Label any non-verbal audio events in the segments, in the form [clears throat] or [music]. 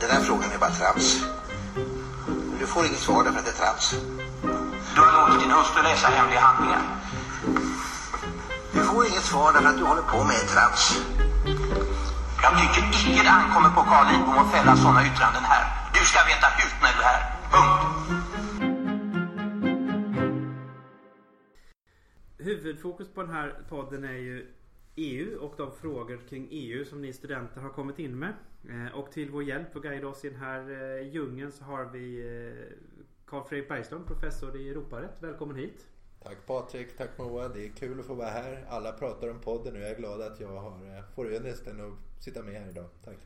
den där frågan är bara trams. Du får inget svar därför att det är trams. Du har låtit din hustru läsa hemliga handlingar. Du får inget svar därför att du håller på med trams. Jag tycker icke det ankommer på Carl Lidbom att fälla sådana yttranden här. Du ska veta hut när du är här. Punkt. Huvudfokus på den här podden är ju EU och de frågor kring EU som ni studenter har kommit in med. Eh, Och till vår hjälp och guida oss i den här eh, djungeln så har vi eh, Carl Fredrik Bergström, professor i Europarätt. Välkommen hit. Tack Patrik, tack Moa. Det är kul att få vara här. Alla pratar om podden och jag är glad att jag har, får ynnesten att sitta med här idag. Tack.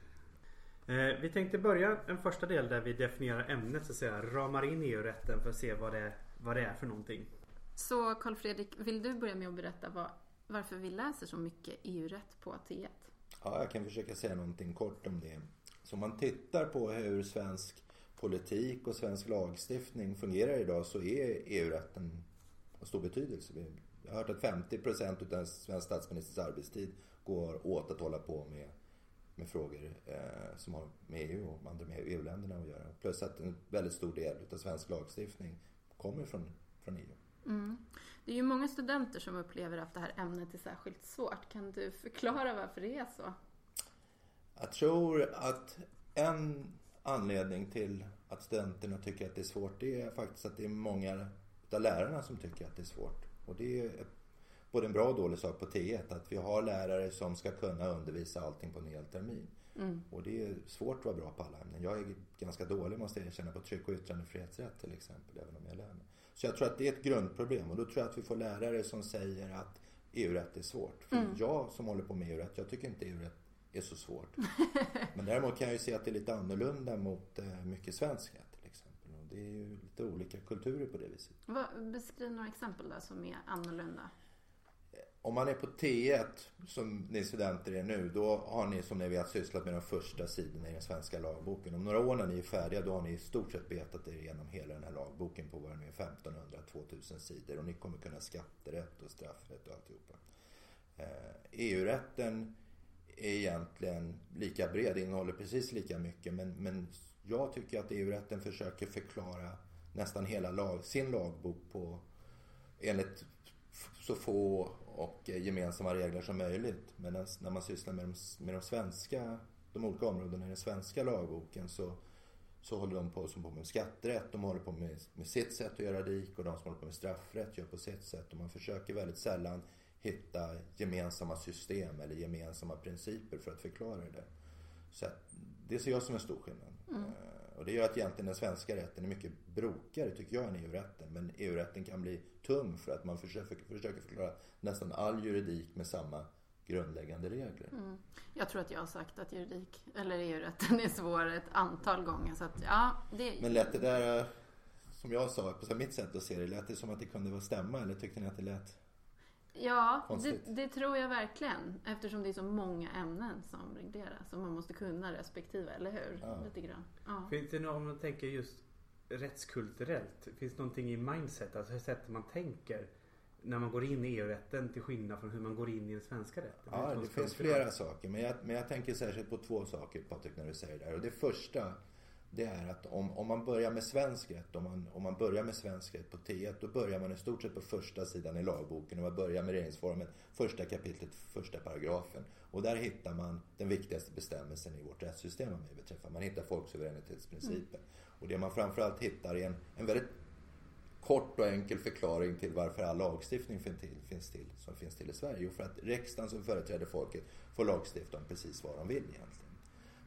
Vi tänkte börja en första del där vi definierar ämnet så att säga. Ramar in EU-rätten för att se vad det, vad det är för någonting. Så Carl Fredrik, vill du börja med att berätta vad, varför vi läser så mycket EU-rätt på T1? Ja, jag kan försöka säga någonting kort om det. Så om man tittar på hur svensk politik och svensk lagstiftning fungerar idag så är EU-rätten av stor betydelse. Vi- Jag har hört att 50 procent av en svensk statsministers arbetstid går åt att hålla på med, med frågor eh, som har med EU och andra med EU-länderna att göra. Plus att en väldigt stor del av svensk lagstiftning kommer från, från EU. Mm. Det är ju många studenter som upplever att det här ämnet är särskilt svårt. Kan du förklara varför det är så? Jag tror att en anledning till att studenterna tycker att det är svårt det är faktiskt att det är många av lärarna som tycker att det är svårt. Och det är både en bra och dålig sak på T1 att vi har lärare som ska kunna undervisa allting på en hel termin. Och det är svårt att vara bra på alla ämnen. Jag är ganska dålig måste jag erkänna på tryck och yttrandefrihetsrätt till exempel, även om jag lär mig. Så jag tror att det är ett grundproblem och då tror jag att vi får lärare som säger att EU-rätt är svårt. För jag som håller på med EU-rätt, jag tycker inte EU-rätt är så svårt. [laughs] Men däremot kan jag ju se att det är lite annorlunda mot eh, mycket svensk rätt till exempel. Och det är ju lite olika kulturer på det viset. Vad, beskriv några exempel där som är annorlunda. Om man är på T1, som ni studenter är nu, då har ni som ni vet sysslat med de första sidorna i den svenska lagboken. Om några år när ni är färdiga, då har ni i stort sett betat er igenom hela den här lagboken på vad det nu är, 1500-2000 sidor. Och ni kommer kunna skatterätt och straffrätt och alltihopa. Eh, e EU-rätten är egentligen lika bred, innehåller precis lika mycket. Men, men jag tycker att EU-rätten försöker förklara nästan hela lag, sin lagbok på enligt så få och eh, gemensamma regler som möjligt. Medan när man sysslar med de, med de svenska, de olika områdena i den svenska lagboken så, så håller de på som på med skatterätt, de håller på med, med sitt sätt att göra dik och de som håller på med straffrätt gör på sitt sätt. Och man försöker väldigt sällan hitta gemensamma system eller gemensamma principer för att förklara det. Så att, det ser jag som en stor skillnad. Eh, Och det gör att egentligen den svenska rätten är mycket brokigare tycker jag än EU-rätten. Men EU-rätten kan bli tung för att man försöker, försöker förklara nästan all juridik med samma grundläggande regler. Jag tror att jag har sagt att juridik, eller EU-rätten är svår ett antal gånger. Så att, ja, det, Men lät det där, eh, som jag sa, på mitt sätt att se det, lät det som att det kunde vara stämma eller tyckte ni att det lät? Ja det, det tror jag verkligen. Eftersom det är så många ämnen som regleras. Och man måste kunna respektive, eller hur? Ja. Lite grann. Ja. Finns det något, om man tänker just rättskulturellt. Finns det någonting i mindset, alltså hur sättet man tänker när man går in i EU-rätten till skillnad från hur man går in i den svenska rätten? Ja, det finns flera saker. Men jag, men jag tänker särskilt på två saker Patrik när du säger det här. Och det första det är att om, om man börjar med svensk rätt, om man, om man börjar med svensk rätt på T1, då börjar man i stort sett på första sidan i lagboken och man börjar med regeringsformen, första kapitlet, första paragrafen. Och där hittar man den viktigaste bestämmelsen i vårt rättssystem vad mig beträffar. Man hittar folksuveränitetsprincipen. Och det man framförallt hittar är en, en väldigt kort och enkel förklaring till varför all lagstiftning finns till, finns till, som finns till i Sverige. Jo, för att riksdagen som företräder folket får lagstifta om precis vad de vill egentligen.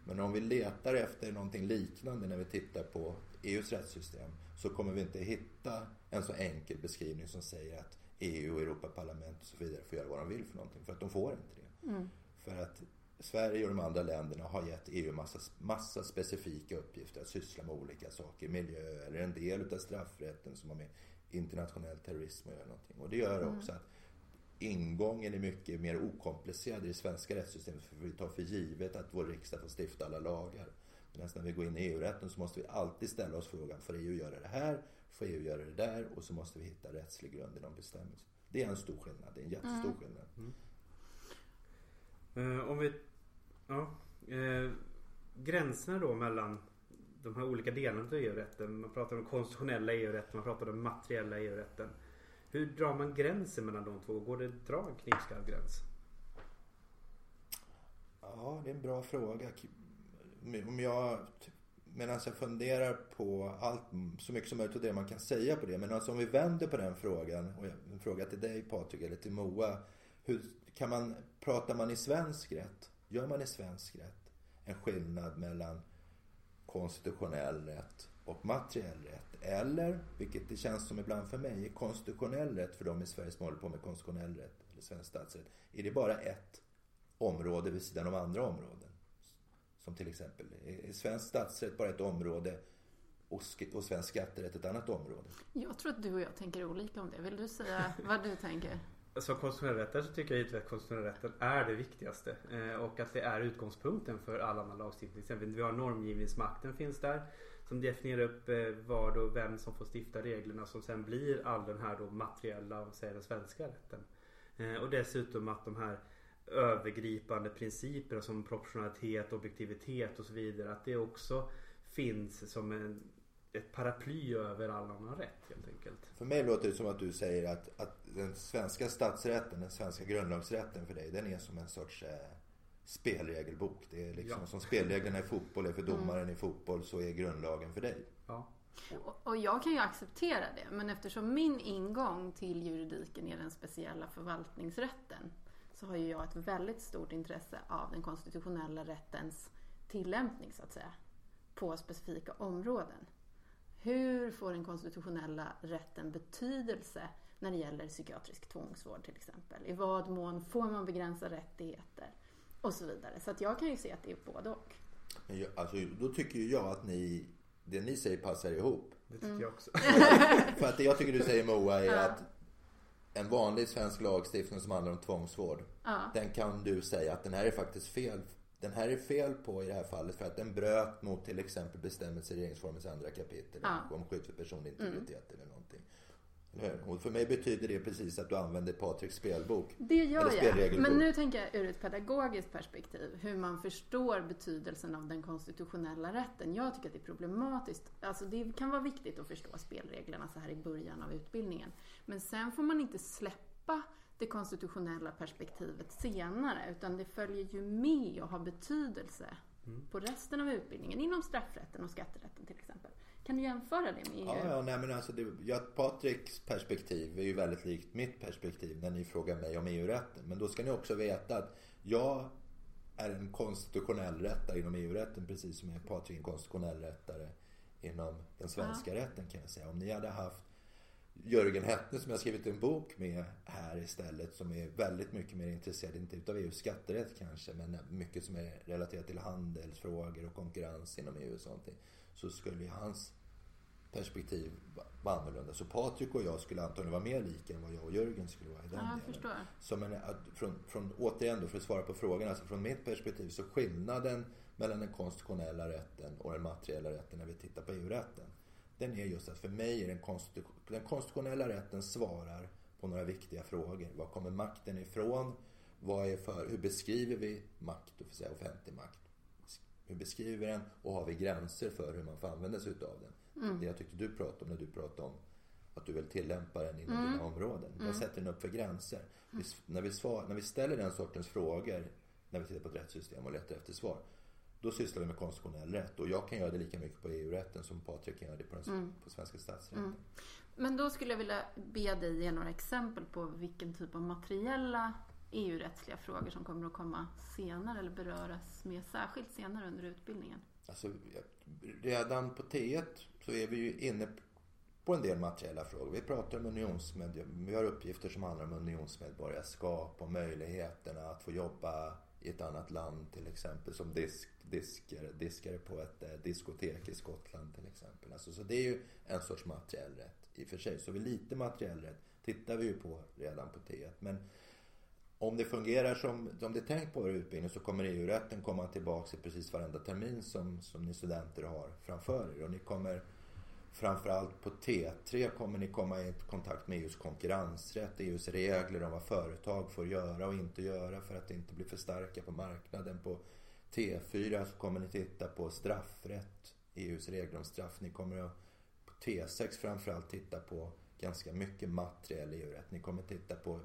Men om vi letar efter någonting liknande när vi tittar på EUs rättssystem så kommer vi inte hitta en så enkel beskrivning som säger att EU och Europaparlamentet och så vidare får göra vad de vill för någonting. För att de får inte det. För att Sverige och de andra länderna har gett EU massa, massa specifika uppgifter att syssla med olika saker. Miljö eller en del utav straffrätten som har med internationell terrorism att göra någonting. Och det gör också att ingången är mycket mer okomplicerad i det svenska rättssystemet för vi tar för givet att vår riksdag får stifta alla lagar. Medan när vi går in i EU-rätten så måste vi alltid ställa oss frågan, får EU göra det här? Får EU göra det där? Och så måste vi hitta rättslig grund i de bestämmelserna. Det är en stor skillnad, det är en jättestor skillnad. Eh, om vi... Ja. eh, gränserna då mellan de här olika delarna av EU-rätten. Man pratar om konstitutionella EU-rätten, man pratar om materiella EU-rätten. Hur drar man gränsen mellan de två? Går det att dra en knivskarp gräns? Ja, det är en bra fråga. Om jag, medan jag funderar på allt, så mycket som möjligt av det man kan säga på det. Men alltså om vi vänder på den frågan och en fråga till dig Patrik eller till Moa. Hur kan man, pratar man i svensk rätt? Gör man i svensk rätt en skillnad mellan konstitutionell rätt och materiell rätt? Eller, vilket det känns som ibland för mig, konstitutionell rätt för de i Sverige som håller på med konstitutionell rätt eller svensk statsrätt. Är det bara ett område vid sidan av andra områden? Som till exempel, är svensk statsrätt bara ett område och, och svensk skatterätt ett annat område? Jag tror att du och jag tänker olika om det. Vill du säga vad du tänker? Som konstitutionell så tycker jag givetvis att konstitutionell rätten är det viktigaste. Eh, och att det är utgångspunkten för all annan lagstiftning. Till exempel, vi har normgivningsmakten finns där. Som definierar upp eh, vad och vem som får stifta reglerna som sen blir all den här då materiella, säger den svenska rätten. Eh, och dessutom att de här övergripande principerna som proportionalitet, objektivitet och så vidare. Att det också finns som en, ett paraply över all annan rätt helt enkelt. För mig låter det som att du säger att, att den svenska statsrätten, den svenska grundlagsrätten för dig, den är som en sorts eh, spelregelbok. Det är liksom ja. som spelreglerna i fotboll är för domaren mm. i fotboll så är grundlagen för dig. Ja. Och, och jag kan ju acceptera det, men eftersom min ingång till juridiken är den speciella förvaltningsrätten så har ju jag ett väldigt stort intresse av den konstitutionella rättens tillämpning så att säga på specifika områden. Hur får den konstitutionella rätten betydelse när det gäller psykiatrisk tvångsvård till exempel? I vad mån får man begränsa rättigheter? Och så vidare. Så att jag kan ju se att det är både och. Men jag, alltså, då tycker ju jag att ni, det ni säger passar ihop. Det tycker mm. jag också. [laughs] För att det jag tycker du säger Moa är ja. att en vanlig svensk lagstiftning som handlar om tvångsvård. Ja. Den kan du säga att den här är faktiskt fel. Den här är fel på i det här fallet för att den bröt mot till exempel bestämmelser i regeringsformens andra kapitel ja. om skydd för personlig integritet mm. eller någonting. Och för mig betyder det precis att du använder Patriks spelbok. Det gör jag. Men nu tänker jag ur ett pedagogiskt perspektiv. Hur man förstår betydelsen av den konstitutionella rätten. Jag tycker att det är problematiskt. Alltså det kan vara viktigt att förstå spelreglerna så här i början av utbildningen. Men sen får man inte släppa det konstitutionella perspektivet senare. Utan det följer ju med och har betydelse mm. på resten av utbildningen. Inom straffrätten och skatterätten till exempel. Kan du jämföra det med EU? Ja, ja nej, men alltså det, ja, Patriks perspektiv är ju väldigt likt mitt perspektiv när ni frågar mig om EU-rätten. Men då ska ni också veta att jag är en konstitutionell rättare inom EU-rätten precis som är Patrik en konstitutionell rättare inom den svenska ja. rätten kan jag säga. Om ni hade haft Jörgen Hettne som jag skrivit en bok med här istället som är väldigt mycket mer intresserad, inte utav EUs skatterätt kanske, men mycket som är relaterat till handelsfrågor och konkurrens inom EU och sånt så skulle hans perspektiv vara annorlunda. Så Patrik och jag skulle antagligen vara mer lika än vad jag och Jörgen skulle vara i den ja, delen. Så men, från, från, återigen då för att svara på frågan, alltså från mitt perspektiv så skillnaden mellan den konstitutionella rätten och den materiella rätten när vi tittar på EU-rätten. Den är just att för mig är den, konstitu den konstitutionella rätten svarar på några viktiga frågor. Var kommer makten ifrån? Vad är för, hur beskriver vi makt, och säga offentlig makt? Hur beskriver vi den och har vi gränser för hur man får använda sig utav den? Mm. Det jag tyckte du pratade om när du pratade om att du vill tillämpa den inom mm. dina områden. Vad mm. sätter den upp för gränser? Vi, när, vi svar, när vi ställer den sortens frågor när vi tittar på ett rättssystem och letar efter svar. Då sysslar vi med konstitutionell rätt och jag kan göra det lika mycket på EU-rätten som Patrik kan göra det på, den, mm. på svenska statsrätten. Mm. Men då skulle jag vilja be dig ge några exempel på vilken typ av materiella EU-rättsliga frågor som kommer att komma senare eller beröras mer särskilt senare under utbildningen? Alltså, redan på T1 så är vi ju inne på en del materiella frågor. Vi pratar om unionsmedborgarskap. Vi har uppgifter som handlar om unionsmedborgarskap och möjligheterna att få jobba i ett annat land till exempel som disk, diskare, diskare på ett eh, diskotek i Skottland till exempel. Alltså, så det är ju en sorts materiell rätt i och för sig. Så vi lite materiell rätt tittar vi ju på redan på T1. Men om det fungerar som, som det är tänkt på er utbildning så kommer EU-rätten komma tillbaka i precis varenda termin som, som ni studenter har framför er. Och ni kommer framförallt på T3 kommer ni komma i kontakt med EUs konkurrensrätt, EUs regler om vad företag får göra och inte göra för att inte bli för starka på marknaden. På T4 så kommer ni titta på straffrätt, EUs regler om straff. Ni kommer att på T6 framförallt titta på ganska mycket materiell EU-rätt. Ni kommer titta på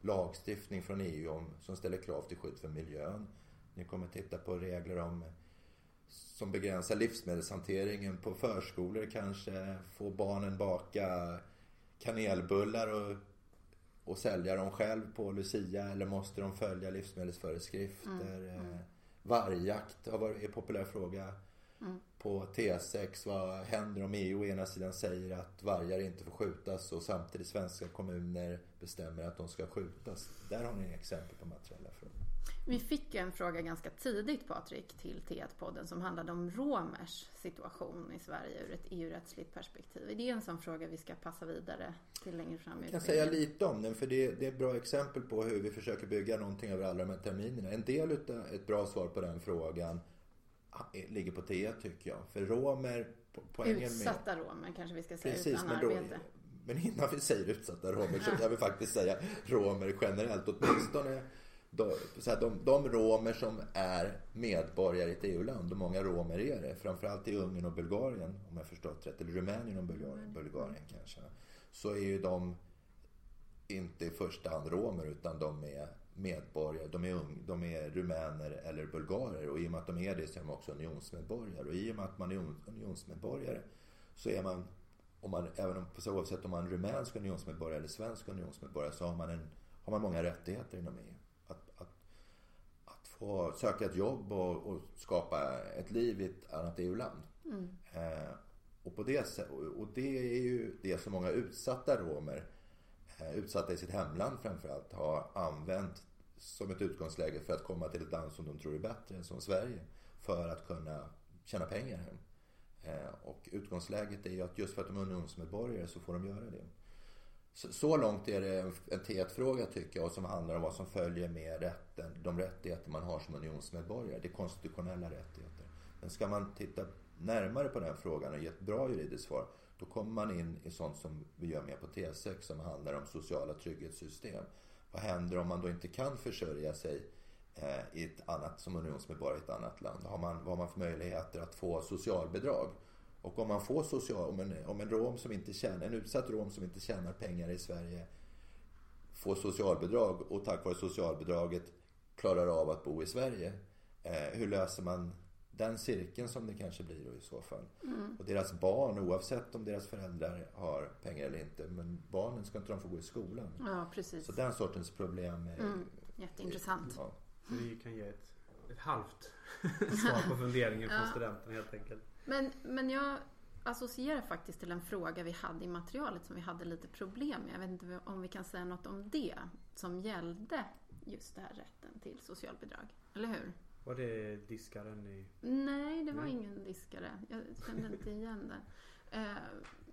lagstiftning från EU om, som ställer krav till skydd för miljön. Ni kommer titta på regler om som begränsar livsmedelshanteringen på förskolor kanske. Få barnen baka kanelbullar och, och sälja dem själv på Lucia eller måste de följa livsmedelsföreskrifter? Mm, mm. Vargjakt har varit en populär fråga. Mm. På T6, vad händer om EU å ena sidan säger att vargar inte får skjutas och samtidigt svenska kommuner bestämmer att de ska skjutas. Där har ni exempel på materiella frågor. Vi fick en fråga ganska tidigt Patrik till T1-podden som handlade om romers situation i Sverige ur ett EU-rättsligt perspektiv. Är det en sån fråga vi ska passa vidare till längre fram? Jag kan säga lite om den för det, det är ett bra exempel på hur vi försöker bygga någonting över alla de här terminerna. En del utav ett bra svar på den frågan ligger på T1 tycker jag. För romer... Poängen Utsatta med, romer kanske vi ska säga Precis, utan men arbete. men innan vi säger utsatta romer så kan vi faktiskt säga romer generellt. Åtminstone de, så här, de, de romer som är medborgare i ett EU-land, och många romer är det, framförallt i Ungern och Bulgarien, om jag förstått rätt, eller Rumänien och Bulgarien, Bulgarien kanske, så är ju de inte i första hand romer utan de är medborgare, de är, ung, de är rumäner eller bulgarer och i och med att de är det så är de också unionsmedborgare och i och med att man är unionsmedborgare så är man, om man även om, oavsett om man är rumänsk unionsmedborgare eller svensk unionsmedborgare så har man, en, har man många rättigheter inom EU få söka ett jobb och, och, skapa ett liv i ett annat EU-land. Mm. Eh, och, på det, och det är ju det som många utsatta romer, eh, utsatta i sitt hemland framförallt, har använt som ett utgångsläge för att komma till ett land som de tror är bättre, som Sverige, för att kunna tjäna pengar hem. Eh, och utgångsläget är ju att just för att de är unionsmedborgare så får de göra det. Så, långt är det en T1-fråga tycker jag och som handlar om vad som följer med rätten, de rättigheter man har som unionsmedborgare. Det är konstitutionella rättigheter. Men ska man titta närmare på den frågan och ge ett bra juridiskt svar då kommer man in i sånt som vi gör med på T6 som handlar om sociala trygghetssystem. Vad händer om man då inte kan försörja sig eh, i ett annat, som unionsmedborgare i ett annat land? Har man, vad har man för möjligheter att få socialbidrag? Och om man får social, om en, om en rom som inte tjänar, en utsatt rom som inte tjänar pengar i Sverige får socialbidrag och tack vare socialbidraget klarar av att bo i Sverige. Eh, hur löser man den cirkeln som det kanske blir då i så fall? Mm. Och deras barn, oavsett om deras föräldrar har pengar eller inte, men barnen ska inte de få gå i skolan. Ja, precis. Så den sortens problem är... Mm. Jätteintressant. Ja. Vi kan ge ett, ett halvt [laughs] svar på funderingen från ja. studenten helt enkelt. Men, men jag associerar faktiskt till en fråga vi hade i materialet som vi hade lite problem med. Jag vet inte om vi kan säga något om det som gällde just det här rätten till socialbidrag. Eller hur? Var det diskaren i... Nej, det var Nej. ingen diskare. Jag kände inte igen det. Eh,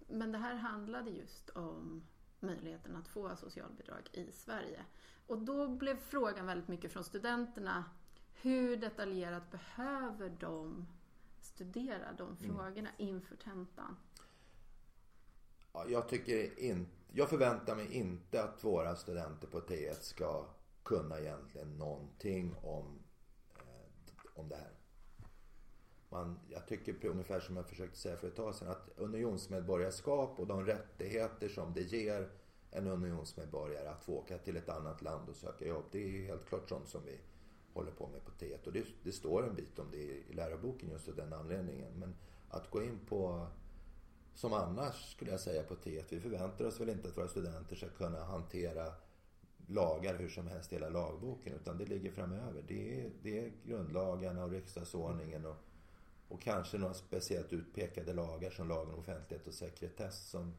men det här handlade just om möjligheten att få socialbidrag i Sverige. Och då blev frågan väldigt mycket från studenterna. Hur detaljerat behöver de studera de mm. frågorna mm. inför tentan? Ja, jag, tycker in, jag förväntar mig inte att våra studenter på T1 ska kunna egentligen någonting om, om det här. Man, jag tycker ungefär som jag försökte säga för ett tag sedan att unionsmedborgarskap och de rättigheter som det ger en unionsmedborgare att få åka till ett annat land och söka jobb. Det är helt klart sånt som vi håller på med på T1. Och det, det, står en bit om det i, läroboken just av den anledningen. Men att gå in på, som annars skulle jag säga på T1, vi förväntar oss väl inte att våra studenter ska kunna hantera lagar hur som helst hela lagboken utan det ligger framöver. Det är, det är grundlagarna och riksdagsordningen och, och kanske några speciellt utpekade lagar som lagen om offentlighet och sekretess som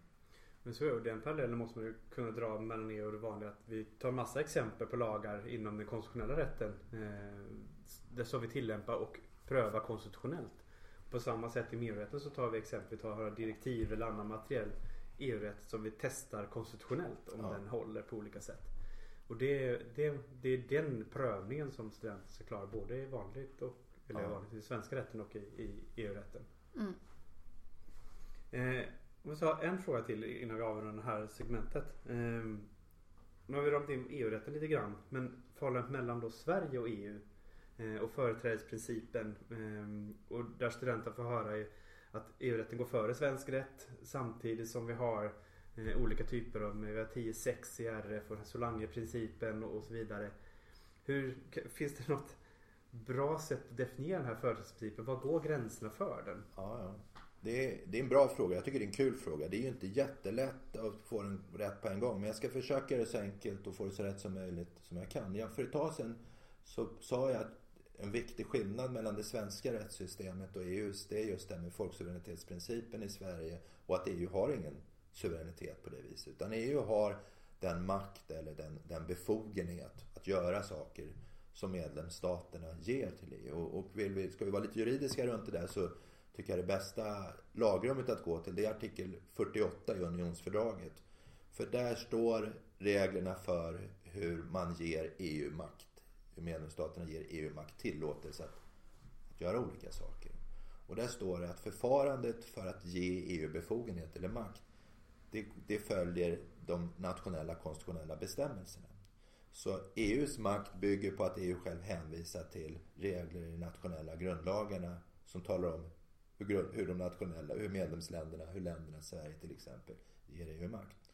men så är den parallellen måste man ju kunna dra mellan er och det vanliga. Att vi tar massa exempel på lagar inom den konstitutionella rätten. Eh, det som vi tillämpar och prövar konstitutionellt. På samma sätt i EU-rätten så tar vi exempel, vi tar direktiv eller annan materiell EU-rätt som vi testar konstitutionellt om ja. den håller på olika sätt. Och det, det, det är den prövningen som studenter ska klara både i vanligt och eller ja. vanligt, i svenska rätten och i, i EU-rätten. Mm. Eh, om vi tar en fråga till innan vi avrundar det här segmentet. Ehm, nu har vi ramat in EU-rätten lite grann. Men förhållandet mellan då Sverige och EU. eh, och företrädesprincipen. Eh, och där studenten får höra att EU-rätten går före svensk rätt samtidigt som vi har eh, olika typer av, vi har 10-6 i RF och Solange-principen och så vidare. Hur, finns det något bra sätt att definiera den här företagsprincipen? Var går gränserna för den? Ja, ja. Det är, det är en bra fråga. Jag tycker det är en kul fråga. Det är ju inte jättelätt att få den rätt på en gång. Men jag ska försöka göra det så enkelt och få det så rätt som möjligt som jag kan. Ja, för ett tag sedan så sa jag att en viktig skillnad mellan det svenska rättssystemet och EUs det är just det med folksuveränitetsprincipen i Sverige och att EU har ingen suveränitet på det viset. Utan EU har den makt eller den, den befogenhet att göra saker som medlemsstaterna ger till EU. Och, och vill vi, ska vi vara lite juridiska runt det där så tycker jag det bästa lagrummet att gå till det är artikel 48 i unionsfördraget. För där står reglerna för hur man ger EU makt. Hur medlemsstaterna ger EU makt tillåtelse att, att göra olika saker. Och där står det att förfarandet för att ge EU befogenhet eller makt det, det följer de nationella konstitutionella bestämmelserna. Så EUs makt bygger på att EU själv hänvisar till regler i de nationella grundlagarna som talar om hur, hur de nationella, hur medlemsländerna, hur länderna, Sverige till exempel, ger EU makt.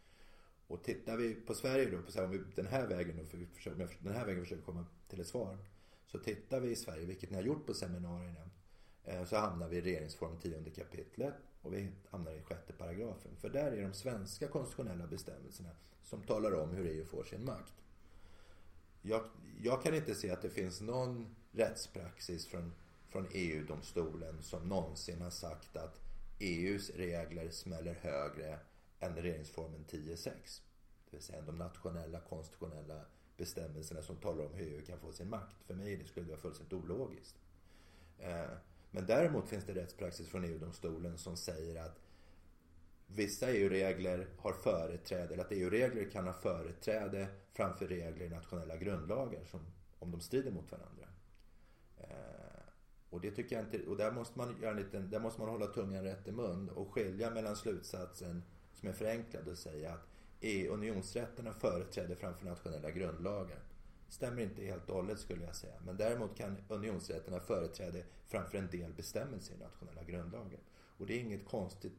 Och tittar vi på Sverige då, på om vi den här vägen då, för vi försöker, den här vägen försöker komma till ett svar. Så tittar vi i Sverige, vilket ni har gjort på seminarierna, eh, så hamnar vi i regeringsform 10 kapitlet och vi hamnar i sjätte paragrafen. För där är de svenska konstitutionella bestämmelserna som talar om hur EU får sin makt. Jag, jag kan inte se att det finns någon rättspraxis från från EU-domstolen som någonsin har sagt att EUs regler smäller högre än regeringsformen 10.6. Det vill säga de nationella konstitutionella bestämmelserna som talar om hur EU kan få sin makt. För mig det skulle det vara fullständigt ologiskt. Eh, men däremot finns det rättspraxis från EU-domstolen som säger att vissa EU-regler har företräde, eller att EU-regler kan ha företräde framför regler i nationella grundlagar som, om de strider mot varandra. Eh, och det tycker jag inte, och där måste man göra en liten, där måste man hålla tungan rätt i mun och skilja mellan slutsatsen som är förenklad och säga att EU unionsrätterna företräde framför nationella grundlagar. Stämmer inte helt och hållet skulle jag säga. Men däremot kan unionsrätterna företräda framför en del bestämmelser i nationella grundlagen. Och det är inget konstigt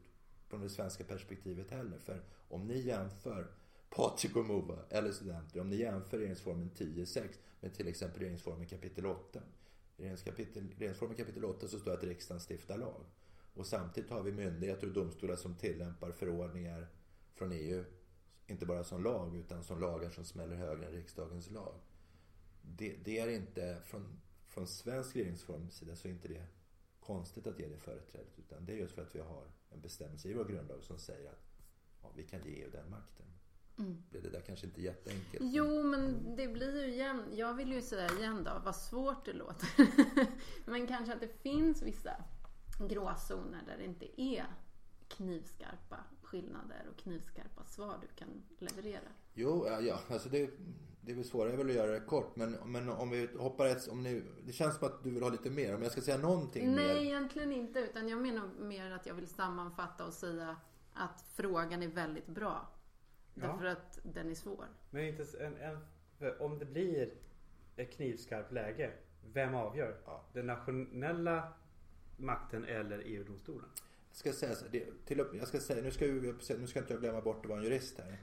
från det svenska perspektivet heller. För om ni jämför Patrik och Mova, eller studenter, om ni jämför regeringsformen 10.6 med till exempel regeringsformen kapitel 8 i regeringsformen kapitel 8 så står det att riksdagen stiftar lag. Och samtidigt har vi myndigheter och domstolar som tillämpar förordningar från EU. Inte bara som lag utan som lagar som smäller högre än riksdagens lag. Det, det är inte, från, från svensk regeringsforms sida så är inte det konstigt att ge det företrädet. Utan det är just för att vi har en bestämmelse i vår grundlag som säger att ja, vi kan ge EU den makten. Mm. Det där kanske inte jätteenkelt? Jo, men det blir ju igen. Jag vill ju säga igen då, vad svårt det låter. [laughs] men kanske att det finns vissa gråzoner där det inte är knivskarpa skillnader och knivskarpa svar du kan leverera. Jo, ja, ja. alltså det, det är väl svårare väl att göra det kort. Men, men om vi hoppar ett, om ni, det känns som att du vill ha lite mer. Om jag ska säga någonting Nej, mer. egentligen inte. Utan jag menar mer att jag vill sammanfatta och säga att frågan är väldigt bra. Därför att den är svår. Men inte en, en, om det blir ett knivskarpt läge, vem avgör? Ja. Den nationella makten eller EU-domstolen? Jag ska säga så, det, till, jag ska säga, nu ska, nu ska inte jag glömma bort att vara en jurist här.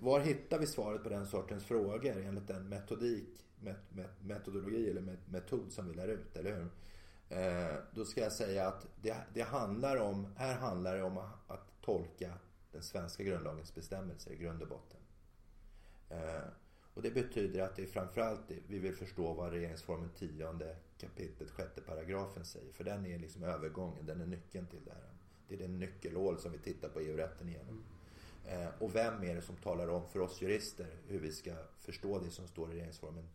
Var hittar vi svaret på den sortens frågor enligt den metodik, met, met, metodologi eller met, metod som vi lär ut, eller hur? Eh, då ska jag säga att det, det handlar om, här handlar det om att, att tolka den svenska grundlagens bestämmelser i grund och botten. Eh, och det betyder att det är framförallt vi vill förstå vad regeringsformen 10 kapitlet 6 paragrafen säger. För den är liksom övergången, den är nyckeln till det här. Det är den nyckelhål som vi tittar på EU-rätten igenom. Eh, och vem är det som talar om för oss jurister hur vi ska förstå det som står i regeringsformen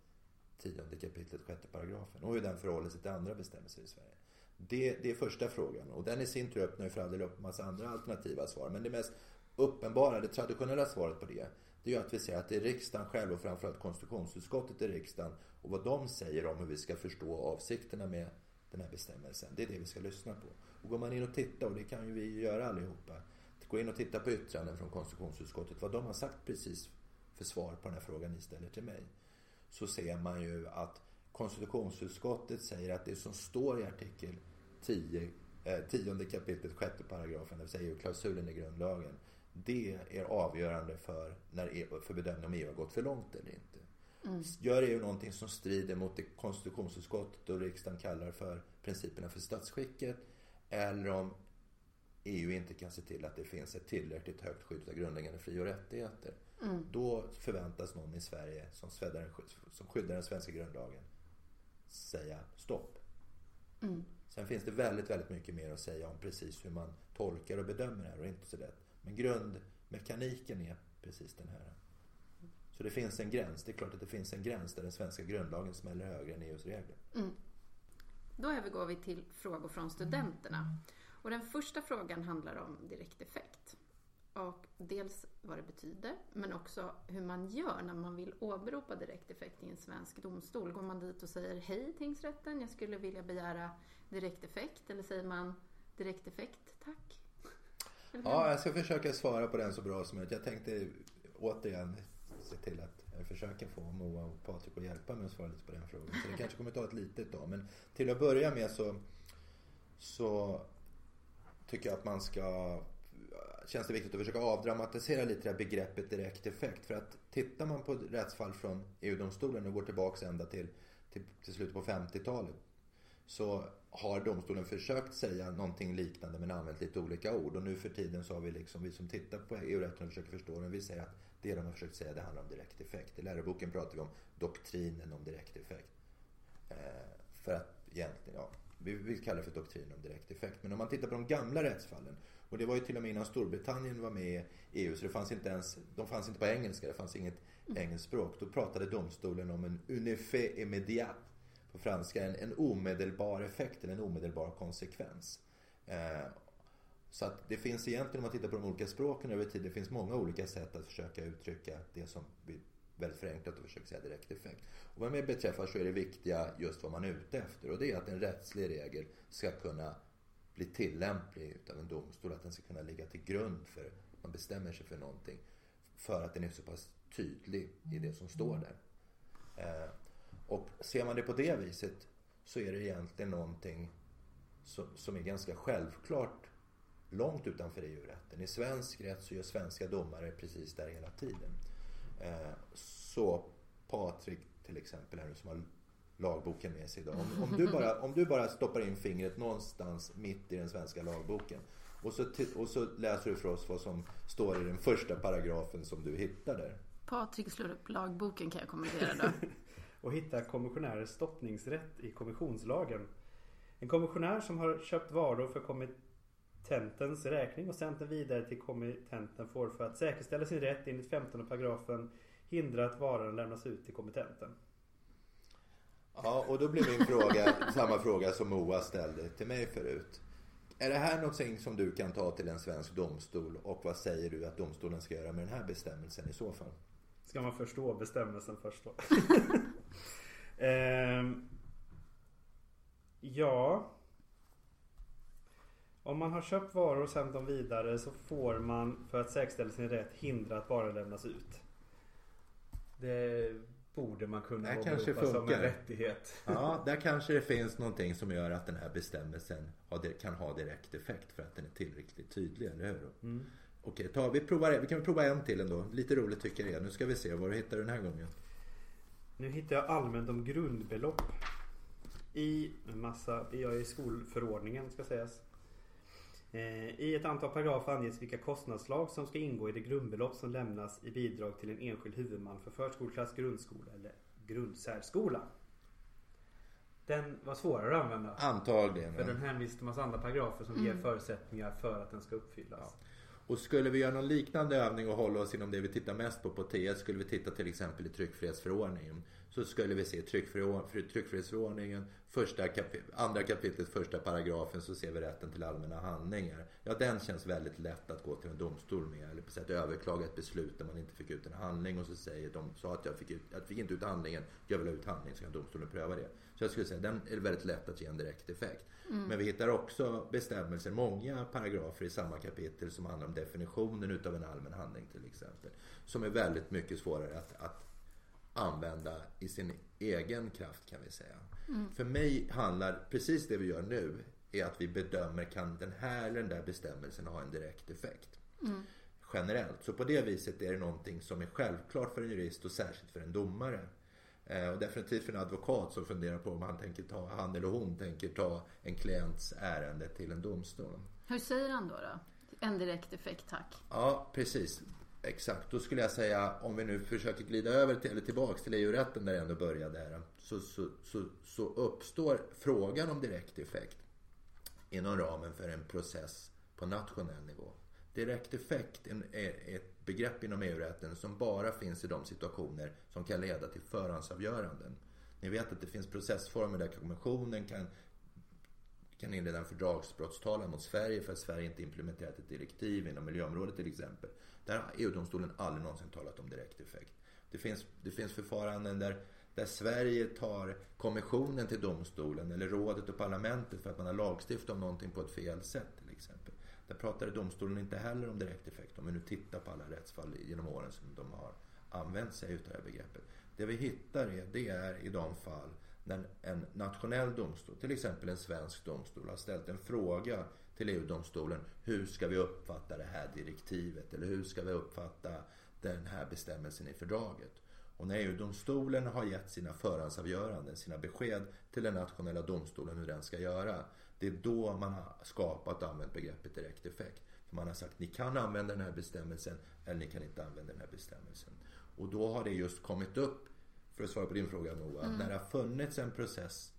10 kapitlet 6 paragrafen och hur den förhåller sig till andra bestämmelser i Sverige. Det, det är första frågan och den i sin tur öppnar ju för all del upp en massa andra alternativa svar. Men det mest uppenbara, det traditionella svaret på det, det är ju att vi säger att det är riksdagen själv och framförallt konstitutionsutskottet i riksdagen och vad de säger om hur vi ska förstå avsikterna med den här bestämmelsen. Det är det vi ska lyssna på. Och går man in och tittar, och det kan ju vi göra allihopa, gå in och titta på yttranden från konstitutionsutskottet, vad de har sagt precis för svar på den här frågan ni ställer till mig. Så ser man ju att konstitutionsutskottet säger att det som står i artikel 10, eh, 10 kapitlet, 6 paragrafen, det vill säga EU-klausulen i grundlagen. Det är avgörande för, när EU, för bedömning om EU har gått för långt eller inte. Mm. Gör EU någonting som strider mot det konstitutionsutskottet och riksdagen kallar för principerna för statsskicket eller om EU inte kan se till att det finns ett tillräckligt högt skydd av grundläggande fri och rättigheter. Mm. Då förväntas någon i Sverige som, som skyddar den svenska grundlagen säga stopp. Mm. Sen finns det väldigt, väldigt mycket mer att säga om precis hur man tolkar och bedömer det här och inte så lätt. Men grundmekaniken är precis den här. Så det finns en gräns. Det är klart att det finns en gräns där den svenska grundlagen smäller högre än EUs regler. Mm. Då övergår vi till frågor från studenterna. Och den första frågan handlar om direkteffekt. Och dels vad det betyder, men också hur man gör när man vill åberopa direkteffekt i en svensk domstol. Går man dit och säger hej tingsrätten, jag skulle vilja begära direkteffekt? Eller säger man direkteffekt, tack? Ja, jag ska försöka svara på den så bra som möjligt. Jag tänkte återigen se till att eh, försöka få Moa och Patrik att hjälpa mig att svara lite på den frågan. Så det kanske kommer ta ett litet tag. Men till att börja med så, så tycker jag att man ska känns det viktigt att försöka avdramatisera lite det här begreppet direkt effekt. För att tittar man på rättsfall från EU-domstolen och går tillbaka ända till, till, till slutet på 50-talet så har domstolen försökt säga någonting liknande men använt lite olika ord. Och nu för tiden så har vi liksom, vi som tittar på EU-rätten och försöker förstå den, vi säger att det de har försökt säga det handlar om direkt effekt. I läroboken pratar vi om doktrinen om direkt effekt. Eh, för att egentligen, ja, vi vill kalla det för doktrinen om direkt effekt. Men om man tittar på de gamla rättsfallen och det var ju till och med innan Storbritannien var med i EU så det fanns inte ens, de fanns inte på engelska, det fanns inget mm. engelskt språk. Då pratade domstolen om en unifé immédiat på franska, en, en omedelbar effekt eller en omedelbar konsekvens. Eh, så att det finns egentligen, om man tittar på de olika språken över tid, det finns många olika sätt att försöka uttrycka det som vi väldigt förenklat och försöker säga direkt effekt. Och vad mig beträffar så är det viktiga just vad man är ute efter och det är att en rättslig regel ska kunna bli tillämplig utav en domstol. Att den ska kunna ligga till grund för att man bestämmer sig för någonting. För att den är så pass tydlig i det som står där. Eh, och ser man det på det viset så är det egentligen någonting som är ganska självklart långt utanför EU-rätten. I svensk rätt så gör svenska domare precis där hela tiden. Eh, så Patrik till exempel här nu som har lagboken med sig idag. Om, om, du bara, om du bara stoppar in fingret någonstans mitt i den svenska lagboken och så, och så läser du för oss vad som står i den första paragrafen som du hittar där. Patrik slår upp lagboken kan jag kommentera då. [laughs] och hittar kommissionärers stoppningsrätt i kommissionslagen. En kommissionär som har köpt varor för kommittentens räkning och sänt den vidare till kommittenten får för att säkerställa sin rätt enligt 15 paragrafen hindra att varan lämnas ut till kommittenten. Ja, och då blir min fråga [laughs] samma fråga som Moa ställde till mig förut. Är det här någonting som du kan ta till en svensk domstol och vad säger du att domstolen ska göra med den här bestämmelsen i så fall? Ska man förstå bestämmelsen först då? [laughs] ehm, ja. Om man har köpt varor och sänt dem vidare så får man för att säkerställa sin rätt hindra att varan lämnas ut. Det borde man kunna där kanske funkar. som en rättighet. Ja, [laughs] där kanske det finns någonting som gör att den här bestämmelsen kan ha direkt effekt för att den är tillräckligt tydlig, eller hur? Mm. Okej, ta, vi, provar, vi kan prova en till ändå. Lite roligt tycker jag. Nu ska vi se vad du hittar den här gången. Nu hittar jag allmänt om grundbelopp. I en massa, jag är i skolförordningen ska sägas. Eh, I ett antal paragrafer anges vilka kostnadsslag som ska ingå i det grundbelopp som lämnas i bidrag till en enskild huvudman för förskoleklass, grundskola eller grundsärskola. Den var svårare att använda. Antagligen. För den hänvisar till massa andra paragrafer som mm. ger förutsättningar för att den ska uppfyllas. Ja. Och skulle vi göra någon liknande övning och hålla oss inom det vi tittar mest på på T1 skulle vi titta till exempel i tryckfrihetsförordningen. Så skulle vi se tryckfrihetsförordningen, första kap andra kapitlet, första paragrafen så ser vi rätten till allmänna handlingar. Ja, den känns väldigt lätt att gå till en domstol med. Eller på sätt överklaga ett beslut där man inte fick ut en handling och så säger de sa att jag fick, ut, jag fick inte ut handlingen, jag vill ha ut handling så kan domstolen pröva det. Så jag skulle säga den är väldigt lätt att ge en direkt effekt. Mm. Men vi hittar också bestämmelser, många paragrafer i samma kapitel som handlar om definitionen utav en allmän handling till exempel. Som är väldigt mycket svårare att, att använda i sin egen kraft kan vi säga. För mig handlar precis det vi gör nu är att vi bedömer kan den här eller den där bestämmelsen ha en direkt effekt. Generellt. Så på det viset är det någonting som är självklart för en jurist och särskilt för en domare. Eh, Och definitivt för en advokat som funderar på om han, tänker ta, han eller hon tänker ta en klients ärende till en domstol. Hur säger han då? då? En direkt effekt, tack. Ja, precis. Exakt. Då skulle jag säga, om vi nu försöker glida över till, eller tillbaks till EU-rätten där jag ändå började här. Så, så, så, så uppstår frågan om direkt effekt inom ramen för en process på nationell nivå. Direkt effekt är ett begrepp inom EU-rätten som bara finns i de situationer som kan leda till förhandsavgöranden. Ni vet att det finns processformer där kommissionen kan kan inleda en fördragsbrottstalan mot Sverige för att Sverige inte implementerat ett direktiv inom miljöområdet till exempel. Där har EU-domstolen aldrig någonsin talat om direkt effekt. Det finns, det finns förfaranden där, där Sverige tar kommissionen till domstolen eller rådet och parlamentet för att man har lagstiftat om någonting på ett fel sätt till exempel. Där pratade domstolen inte heller om direkt effekt om vi nu tittar på alla rättsfall genom åren som de har använt sig av det här begreppet. Det vi hittar är, det är i de fall när en nationell domstol, till exempel en svensk domstol, har ställt en fråga till EU-domstolen. Hur ska vi uppfatta det här direktivet? Eller hur ska vi uppfatta den här bestämmelsen i fördraget? Och när EU-domstolen har gett sina förhandsavgöranden, sina besked till den nationella domstolen hur den ska göra. Det är då man har skapat och använt begreppet direkt effekt. För man har sagt ni kan använda den här bestämmelsen eller ni kan inte använda den här bestämmelsen. Och då har det just kommit upp, för att svara på din fråga Noah, att när det har funnits en process,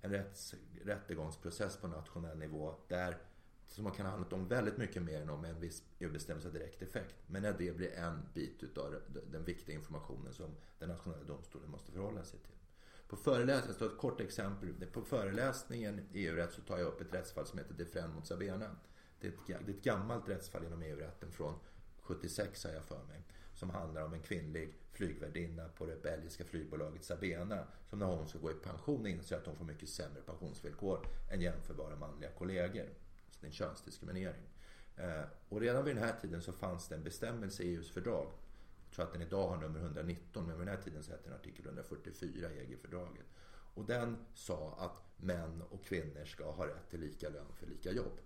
en rätts, rättegångsprocess på nationell nivå där som man kan ha handlat om väldigt mycket mer än om en viss EU-bestämmelse direkt effekt. Men när det blir en bit utav den viktiga informationen som den nationella domstolen måste förhålla sig till. På föreläsningen, tar ett kort exempel. På föreläsningen i EU-rätt så tar jag upp ett rättsfall som heter Defren mot Sabena. Det är, ett, det är ett gammalt rättsfall inom EU-rätten från 76 har jag för mig. Som handlar om en kvinnlig flygvärdinna på det belgiska flygbolaget Sabena. Som när hon ska gå i pension inser att hon får mycket sämre pensionsvillkor än jämförbara manliga kollegor. Så det är en könsdiskriminering. Eh, och redan vid den här tiden så fanns det en bestämmelse i EUs fördrag. Jag tror att den idag har nummer 119 men vid den här tiden så hette den artikel 144 i EG-fördraget. Och den sa att män och kvinnor ska ha rätt till lika lön för lika jobb.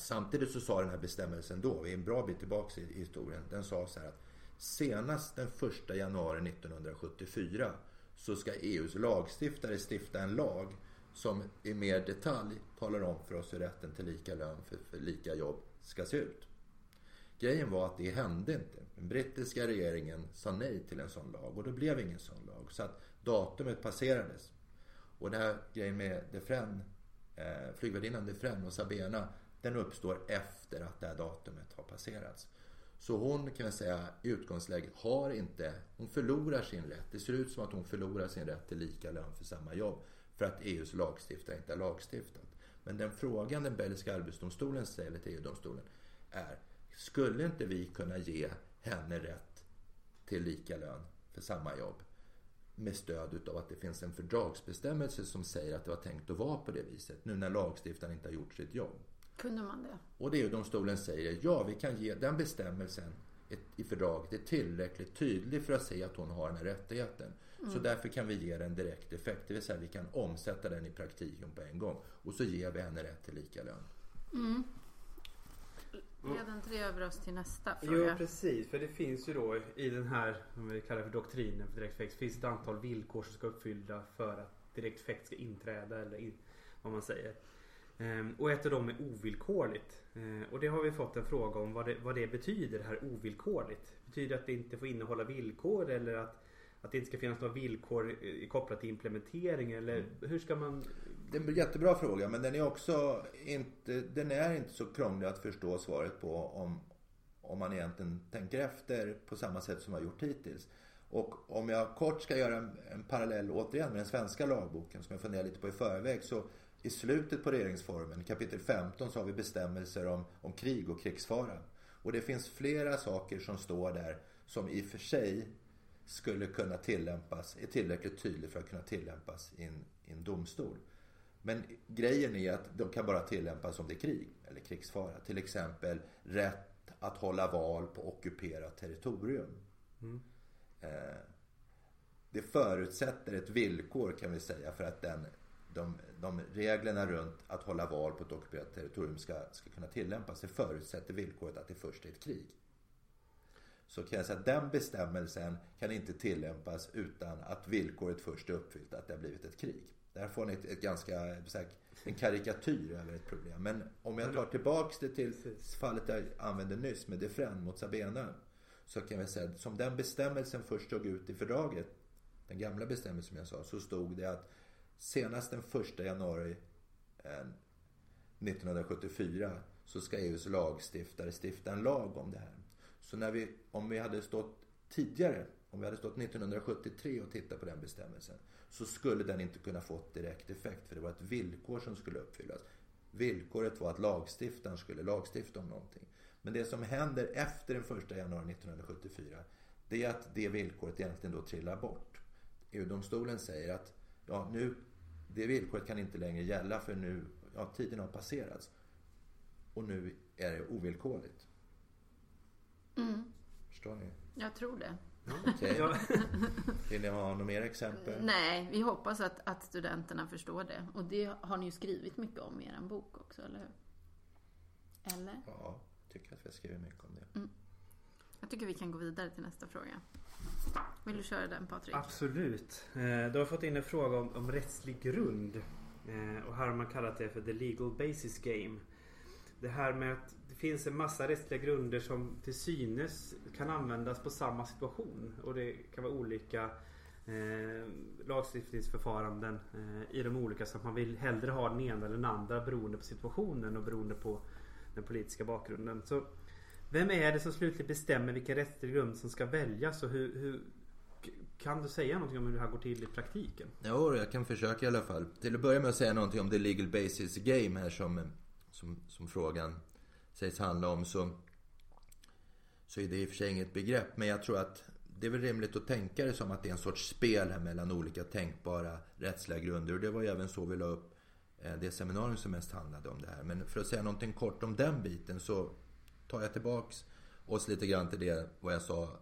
Samtidigt så sa den här bestämmelsen då, vi är en bra bit tillbaka i historien, den sa så här att senast den 1 januari 1974 så ska EUs lagstiftare stifta en lag som i mer detalj talar om för oss hur rätten till lika lön för, för lika jobb ska se ut. Grejen var att det hände inte. Den brittiska regeringen sa nej till en sån lag och det blev ingen sån lag. Så att datumet passerades. Och den här grejen med Defren, eh, flygvärdinnan Defren och Sabena den uppstår efter att det här datumet har passerats. Så hon kan jag säga i utgångsläget har inte, hon förlorar sin rätt. Det ser ut som att hon förlorar sin rätt till lika lön för samma jobb. För att EUs lagstiftare inte har lagstiftat. Men den frågan den belgiska arbetsdomstolen ställer till EU-domstolen är skulle inte vi kunna ge henne rätt till lika lön för samma jobb? Med stöd utav att det finns en fördragsbestämmelse som säger att det var tänkt att vara på det viset. Nu när lagstiftaren inte har gjort sitt jobb. Kunde man det? Och det EU-domstolen säger ja, vi kan ge den bestämmelsen i fördraget är tillräckligt tydlig för att säga att hon har den här rättigheten. Så därför kan vi ge den direkt effekt. Det vill säga vi kan omsätta den i praktiken på en gång. Och så ger vi henne rätt till lika lön. Leder inte det över oss till nästa Jo fråga? precis, för det finns ju då i den här, om vi kallar för doktrinen för direkt effekt, finns ett antal villkor som ska uppfylla för att direkt effekt ska inträda eller in, vad man säger. Ehm, och ett av dem är ovillkorligt. Ehm, och det har vi fått en fråga om vad det, vad det betyder, det här ovillkorligt. Betyder det att det inte får innehålla villkor eller att, att det inte ska finnas några villkor kopplat till implementering eller hur ska man Det är en jättebra fråga men den är också inte, den är inte så krånglig att förstå svaret på om, om man egentligen tänker efter på samma sätt som vi har gjort hittills. Och om jag kort ska göra en, en parallell återigen med den svenska lagboken som jag funderar lite på i förväg så i slutet på regeringsformen, kapitel 15, så har vi bestämmelser om, om krig och krigsfara. Och det finns flera saker som står där som i och för sig skulle kunna tillämpas, är tillräckligt tydligt för att kunna tillämpas i en, i en domstol. Men grejen är att de kan bara tillämpas om det är krig eller krigsfara. Till exempel rätt att hålla val på ockuperat territorium. Eh, det förutsätter ett villkor kan vi säga för att den, de, de reglerna runt att hålla val på ett ockuperat territorium ska, ska kunna tillämpas. Det förutsätter villkoret att det först är ett krig. Så kan jag säga att den bestämmelsen kan inte tillämpas utan att villkoret först är uppfyllt, att det har blivit ett krig. Där får ni ett, ett ganska, en karikatyr över ett problem. Men om jag tar tillbaks det till fallet jag använde nyss med Defren mot Sabena. Så kan jag säga att som den bestämmelsen först stod ut i fördraget, den gamla bestämmelsen som jag sa, så stod det att senast den 1 januari eh, 1974 så ska EUs lagstiftare stifta en lag om det här. Så när vi, om vi hade stått tidigare, om vi hade stått 1973 och tittat på den bestämmelsen så skulle den inte kunna få direkt effekt för det var ett villkor som skulle uppfyllas. Villkoret var att lagstiftaren skulle lagstifta om någonting. Men det som händer efter den 1 januari 1974 det är att det villkoret egentligen då trillar bort. EU-domstolen säger att ja, nu, det villkoret kan inte längre gälla för nu, ja, tiden har passerats. Och nu är det ovillkorligt. Mm. Förstår ni? Jag tror det. Okej. Vill ni ha några mer exempel? Nej, vi hoppas att, att studenterna förstår det. Och det har ni ju skrivit mycket om i er bok också, eller hur? Eller? Ja, jag tycker att vi har skrivit mycket om det. Mm. Jag tycker vi kan gå vidare till nästa fråga. Vill du köra den Patrik? Absolut. Eh, du har fått in en fråga om, om rättslig grund. Eh, och här har man kallat det för the legal basis game. Det här med att det finns en massa rättsliga grunder som till synes kan användas på samma situation. Och det kan vara olika eh, lagstiftningsförfaranden eh, i de olika så att man vill hellre ha den ena eller den andra beroende på situationen och beroende på den politiska bakgrunden. Så vem är det som slutligt bestämmer vilka rättslig grund som ska väljas och hur, hur kan du säga någonting om hur det här går till i praktiken? Jo, jag kan försöka i alla fall. Till att börja med att säga någonting om the legal basis game här som, som, som frågan sägs handla om. Så, så är det i och för sig inget begrepp. Men jag tror att det är väl rimligt att tänka det som att det är en sorts spel här mellan olika tänkbara rättsliga grunder. Och det var ju även så vi la upp eh, det seminarium som mest handlade om det här. Men för att säga någonting kort om den biten så tar jag tillbaks oss lite grann till det, vad jag sa,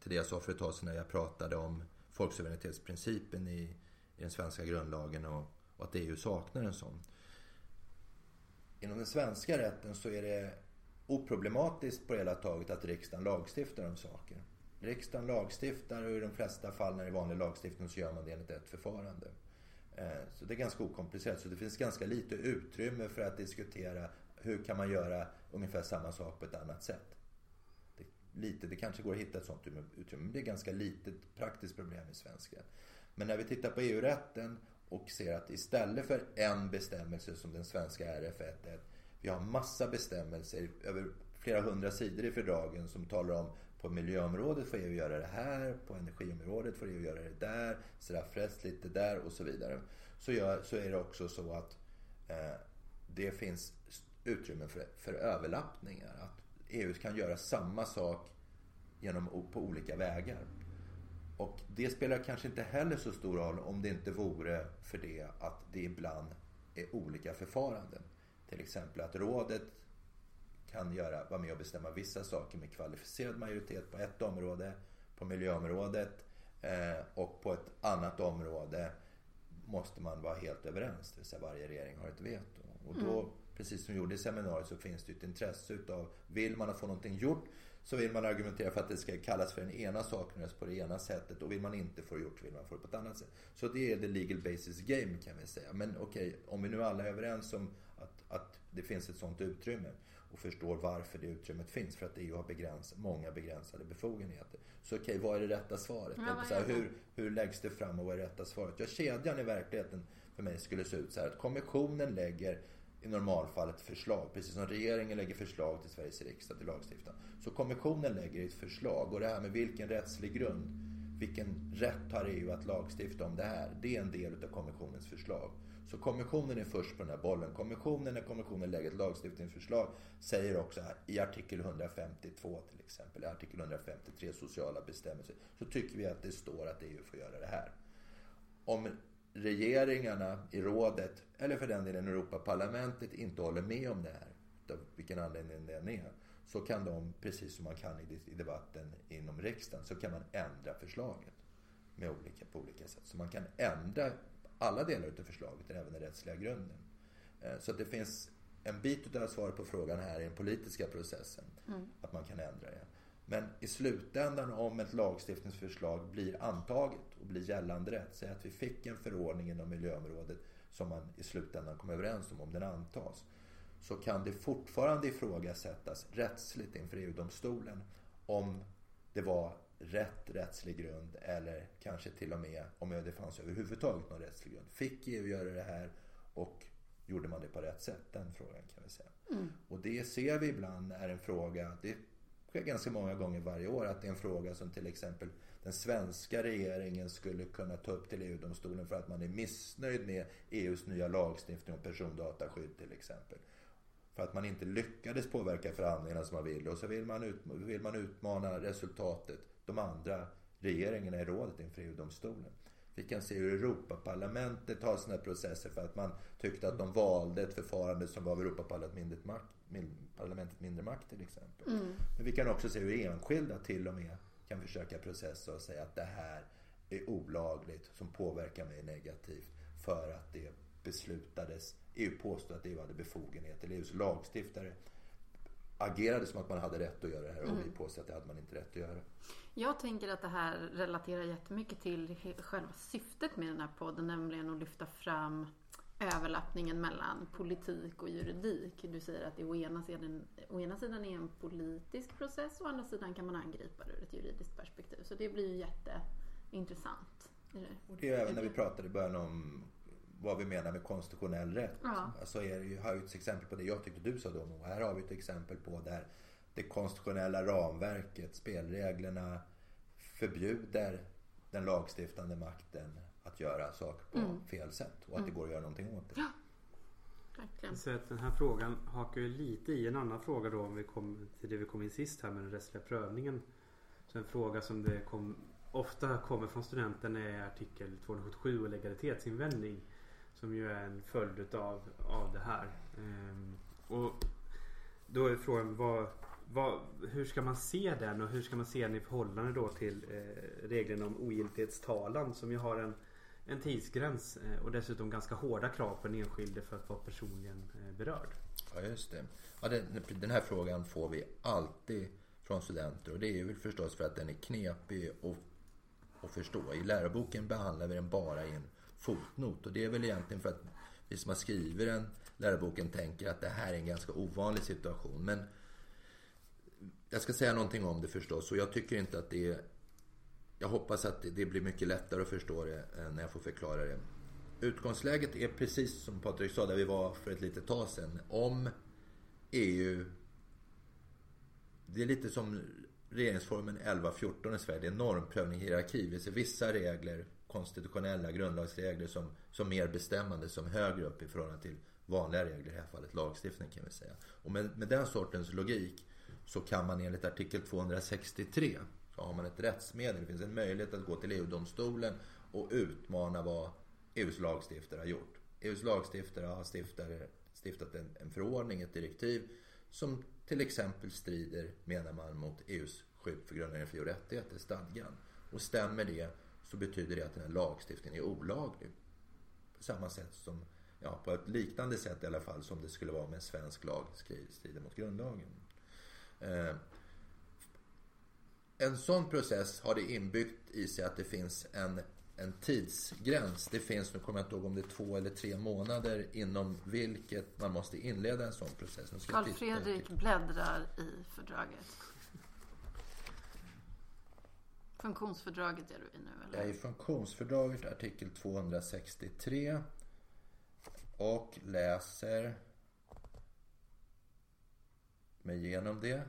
till det jag sa för ett tag sedan när jag pratade om folksuveränitetsprincipen i, i den svenska grundlagen och, och att EU saknar en sån. Inom den svenska rätten så är det oproblematiskt på det hela taget att riksdagen lagstiftar om saker. Riksdagen lagstiftar och i de flesta fall när det är vanlig lagstiftning så gör man det enligt ett förfarande. Eh, så det är ganska okomplicerat. Så det finns ganska lite utrymme för att diskutera hur kan man göra ungefär samma sak på ett annat sätt. Det, lite, det kanske går att hitta ett sånt utrymme, men det är ganska litet praktiskt problem i svensk rätt. Men när vi tittar på EU-rätten och ser att istället för en bestämmelse som den svenska RF1 vi har massa bestämmelser över flera hundra sidor i fördragen som talar om på miljöområdet får EU göra det här, på energiområdet får EU göra det där, straffrättsligt det där och så vidare. Så, gör, så är det också så att eh, det finns utrymme för, för överlappningar. Att EU kan göra samma sak genom, på olika vägar. Och det spelar kanske inte heller så stor roll om det inte vore för det att det ibland är olika förfaranden. Till exempel att rådet kan göra, vara med och bestämma vissa saker med kvalificerad majoritet på ett område, på miljöområdet eh, och på ett annat område måste man vara helt överens. Det vill säga varje regering har ett veto. Och då mm precis som vi gjorde i seminariet, så finns det ett intresse utav, vill man få någonting gjort så vill man argumentera för att det ska kallas för den ena saken på det ena sättet och vill man inte få det gjort vill man få det på ett annat sätt. Så det är the legal basis game kan vi säga. Men okej, okay, om vi nu alla är överens om att, att det finns ett sådant utrymme och förstår varför det utrymmet finns för att EU har begräns, många begränsade befogenheter. Så okej, okay, vad är det rätta svaret? Ja, så här, hur, hur läggs det fram och vad är det rätta svaret? Ja, kedjan i verkligheten för mig skulle se ut så här att kommissionen lägger i normalfallet förslag. Precis som regeringen lägger förslag till Sveriges riksdag till lagstiftaren. Så kommissionen lägger ett förslag och det här med vilken rättslig grund, vilken rätt har EU att lagstifta om det här? Det är en del av kommissionens förslag. Så kommissionen är först på den här bollen. Kommissionen, när kommissionen lägger ett lagstiftningsförslag, säger också här, i artikel 152 till exempel, i artikel 153 sociala bestämmelser, så tycker vi att det står att EU får göra det här. Om regeringarna i rådet, eller för den delen Europaparlamentet, inte håller med om det här, av vilken anledning det än är, så kan de, precis som man kan i debatten inom riksdagen, så kan man ändra förslaget. med olika, på olika sätt. Så man kan ändra alla delar av förslaget, även den rättsliga grunden. Eh, så det finns en bit av svaret på frågan här i den politiska processen. Mm. Att man kan ändra det. Men i slutändan om ett lagstiftningsförslag blir antaget och blir gällande rätt, säg att vi fick en förordning inom miljöområdet som man i slutändan kom överens om, om den antas, så kan det fortfarande ifrågasättas rättsligt inför EU-domstolen om det var rätt rättslig grund eller kanske till och med om det fanns överhuvudtaget någon rättslig grund. Fick EU göra det här och gjorde man det på rätt sätt? Den frågan kan vi säga. Mm. Och det ser vi ibland är en fråga, det sker ganska många gånger varje år, att det är en fråga som till exempel den svenska regeringen skulle kunna ta upp till EU-domstolen för att man är missnöjd med EUs nya lagstiftning om persondataskydd till exempel. För att man inte lyckades påverka förhandlingarna som man ville och så vill man, ut, vill man utmana resultatet, de andra regeringarna i rådet inför EU-domstolen. Vi kan se hur Europaparlamentet har sina processer för att man tyckte att de valde ett förfarande som gav Europaparlamentet mindre makt, till exempel. Mm. Men vi kan också se hur enskilda till och med kan försöka processa och säga att det här är olagligt som påverkar mig negativt för att det beslutades, EU påstod att EU hade befogenhet, eller EUs lagstiftare agerade som att man hade rätt att göra det här och mm. vi påstod att det hade man inte rätt att göra. Jag tänker att det här relaterar jättemycket till själva syftet med den här podden, nämligen att lyfta fram överlappningen mellan politik och juridik. Du säger att det å ena, sidan, å ena sidan är en politisk process och å andra sidan kan man angripa det ur ett juridiskt perspektiv. Så det blir ju jätteintressant. Och det är även när vi pratade i början om vad vi menar med konstitutionell rätt. Ja. Alltså är det ju, har ju ett exempel på det jag tyckte du sa då och Här har vi ett exempel på där det konstitutionella ramverket, spelreglerna förbjuder den lagstiftande makten att göra saker på mm. fel sätt och att mm. det går att göra någonting åt det. Ja. Verkligen. Så att den här frågan hakar ju lite i en annan fråga då om vi kommer till det vi kom in sist här med den rättsliga prövningen. Så en fråga som det kom, ofta kommer från studenten är artikel 277 och legalitetsinvändning. Som ju är en följd utav, av det här. Ehm, och då är frågan vad, vad, hur ska man se den och hur ska man se den i förhållande då till eh, reglerna om ogiltighetstalan som ju har en, en tidsgräns eh, och dessutom ganska hårda krav på den enskilde för att vara personligen eh, berörd. Ja just det. Ja, den, den här frågan får vi alltid från studenter och det är ju förstås för att den är knepig och, förstå. I läroboken behandlar vi den bara i en fotnot och det är väl egentligen för att vi som har skrivit den läroboken tänker att det här är en ganska ovanlig situation. Men jag ska säga någonting om det förstås och jag tycker inte att det är... Jag hoppas att det blir mycket lättare att förstå det eh, när jag får förklara det. Utgångsläget är precis som Patrik sa, där vi var för ett litet tag sedan. Om EU... Det är lite som regeringsformen 11.14 i Sverige. Det är normprövning, hierarki. Det är vissa regler, konstitutionella grundlagsregler som, som mer bestämmande, som högre upp i förhållande till vanliga regler, i det här fallet lagstiftning kan vi säga. Och med, med den sortens logik så kan man enligt artikel 263 så har man ett rättsmedel. Det finns en möjlighet att gå till EU-domstolen och utmana vad EUs lagstiftare har gjort. EUs lagstiftare har stiftat en, en förordning, ett direktiv som till exempel strider, menar man, mot EUs skydd för grundläggande fri och rättigheter, stadgan. Och stämmer det så betyder det att den här lagstiftningen är olaglig. På samma sätt som, ja på ett liknande sätt i alla fall som det skulle vara med en svensk lag strider mot grundlagen. Eh, en sån process har det inbyggt i sig att det finns en, en tidsgräns. Det finns, nu kommer jag inte ihåg om det är två eller tre månader inom vilket man måste inleda en sån process. Carl Fredrik bläddrar i fördraget. Funktionsfördraget är du i nu eller? Jag är i funktionsfördraget artikel 263 och läser mig igenom det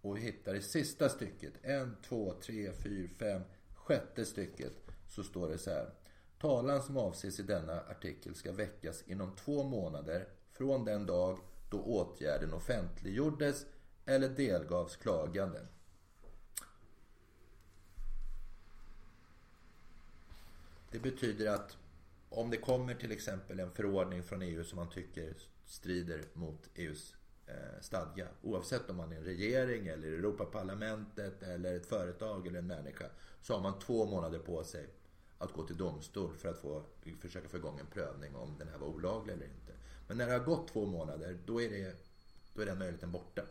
och hittar i sista stycket, en, två, tre, fyra, fem, sjätte stycket så står det så här. Talan som avses i denna artikel ska väckas inom två månader från den dag då åtgärden offentliggjordes eller delgavs klaganden. Det betyder att om det kommer till exempel en förordning från EU som man tycker strider mot EUs Eh, stadga. Oavsett om man är en regering eller Europaparlamentet eller ett företag eller en människa. Så har man två månader på sig att gå till domstol för att få, försöka få igång en prövning om den här var olaglig eller inte. Men när det har gått två månader, då är, det, då är den möjligheten borta.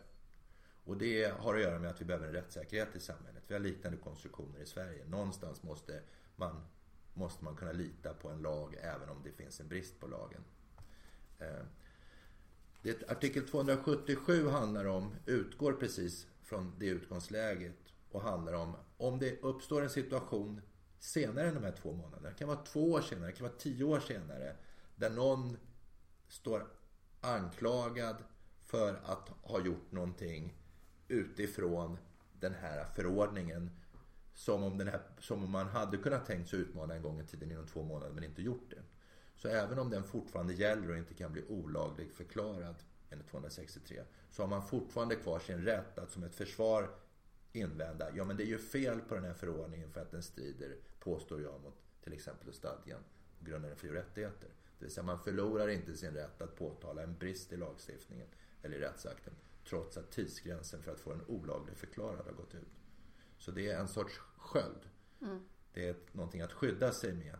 Och det har att göra med att vi behöver en rättssäkerhet i samhället. Vi har liknande konstruktioner i Sverige. Någonstans måste man, måste man kunna lita på en lag även om det finns en brist på lagen. Eh, det artikel 277 handlar om, utgår precis från det utgångsläget och handlar om om det uppstår en situation senare än de här två månaderna. Det kan vara två år senare, det kan vara tio år senare. Där någon står anklagad för att ha gjort någonting utifrån den här förordningen. Som om, den här, som om man hade kunnat tänkt sig utmana en gång i tiden inom två månader men inte gjort det. Så även om den fortfarande gäller och inte kan bli olaglig förklarad enligt 263 så har man fortfarande kvar sin rätt att som ett försvar invända ja men det är ju fel på den här förordningen för att den strider, påstår jag, mot till exempel stadgan och grundaren för rättigheter. Det vill säga man förlorar inte sin rätt att påtala en brist i lagstiftningen eller i rättsakten trots att tidsgränsen för att få den olaglig förklarad har gått ut. Så det är en sorts sköld. Mm. Det är någonting att skydda sig med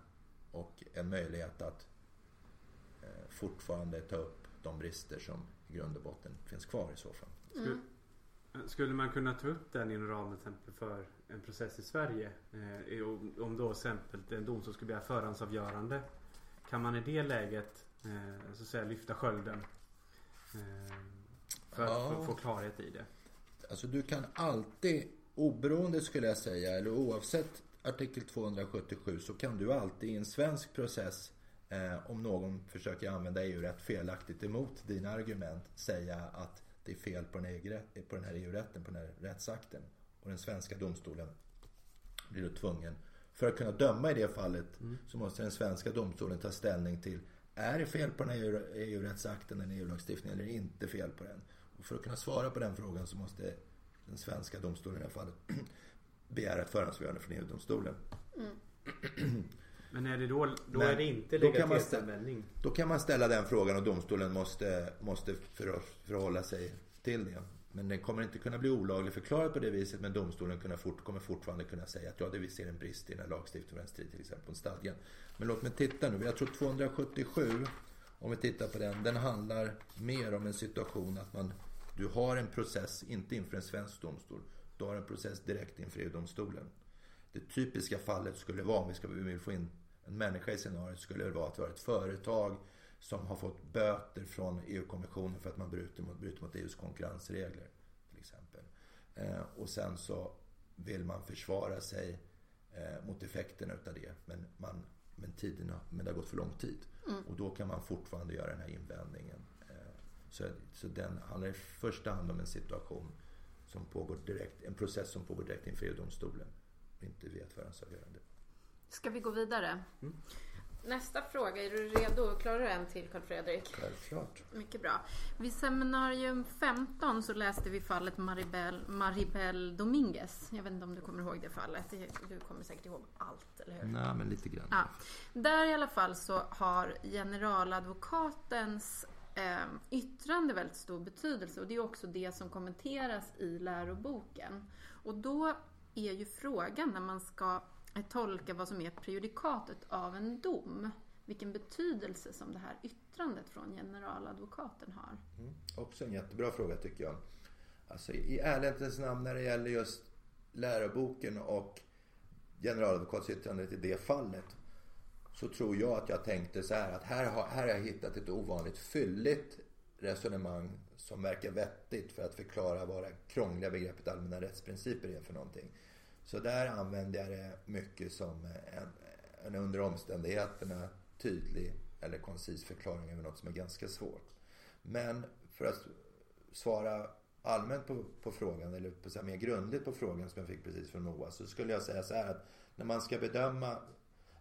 och en möjlighet att fortfarande ta upp de brister som i grund och botten finns kvar i så fall. Mm. Skulle man kunna ta upp den inom ramen exempel för en process i Sverige? Eh, om då exempel en domstol skulle begära förhandsavgörande. Kan man i det läget eh, så att säga lyfta skölden? Eh, för att ja. få klarhet i det. Alltså du kan alltid, oberoende skulle jag säga, eller oavsett artikel 277 så kan du alltid i en svensk process eh, om någon försöker använda EU-rätt felaktigt emot dina argument säga att det är fel på den, EU på den här EU-rätten, på den här rättsakten. Och den svenska domstolen blir då tvungen, för att kunna döma i det fallet mm. så måste den svenska domstolen ta ställning till är det fel på den här EU-rättsakten, den EU-lagstiftningen, eller inte fel på den? Och för att kunna svara på den frågan så måste den svenska domstolen i det här fallet [clears throat] begära ett förhandsavgörande från EU-domstolen. Mm. [clears throat] Men är det då, då Men är det inte legalitetsanvändning? Då kan man ställa den frågan och domstolen måste, måste för, förhålla sig till det. Men den kommer inte kunna bli olaglig förklarad på det viset men domstolen kunna fort, kommer fortfarande kunna säga att ja, det vi ser en brist i den här lagstiftningen strid till exempel på stadgan. Men låt mig titta nu. Jag tror 277, om vi tittar på den, den handlar mer om en situation att man, du har en process, inte inför en svensk domstol. Du har en process direkt inför EU-domstolen. Det typiska fallet skulle vara, om vi ska vi vill få in en människa i scenariot, skulle det vara att har ett företag som har fått böter från EU-kommissionen för att man bryter mot, bryter mot EUs konkurrensregler. till exempel. Eh, och sen så vill man försvara sig eh, mot effekterna utav det. Men, man, men, tiden, men det har gått för lång tid. Mm. Och då kan man fortfarande göra den här invändningen. Eh, så, så den handlar i första hand om en situation som pågår direkt, en process som pågår direkt inför EU-domstolen. Inte via ett förhandsavgörande. Ska vi gå vidare? Mm. Nästa fråga, är du redo? Klarar du en till Carl Fredrik? Självklart. Mycket bra. Vid seminarium 15 så läste vi fallet Maribel, Maribel Dominguez. Jag vet inte om du kommer ihåg det fallet. Du kommer säkert ihåg allt, eller hur? Nej, men lite grann. Ja. Där i alla fall så har generaladvokatens eh, yttrande väldigt stor betydelse och det är också det som kommenteras i läroboken. Och då är ju frågan när man ska tolka vad som är prejudikatet av en dom. Vilken betydelse som det här yttrandet från generaladvokaten har. Mm. Också en jättebra fråga tycker jag. Alltså, I ärlighetens namn när det gäller just läroboken och generaladvokatsyttrandet i det fallet så tror jag att jag tänkte så här att här har, här har jag hittat ett ovanligt fylligt resonemang som verkar vettigt för att förklara vad det krångliga begreppet allmänna rättsprinciper är för någonting. Så där använde jag det mycket som en, en under omständigheterna tydlig eller koncis förklaring över något som är ganska svårt. Men för att svara allmänt på, på frågan, eller på, här, mer grundligt på frågan som jag fick precis från Moa, så skulle jag säga så här att när man ska bedöma,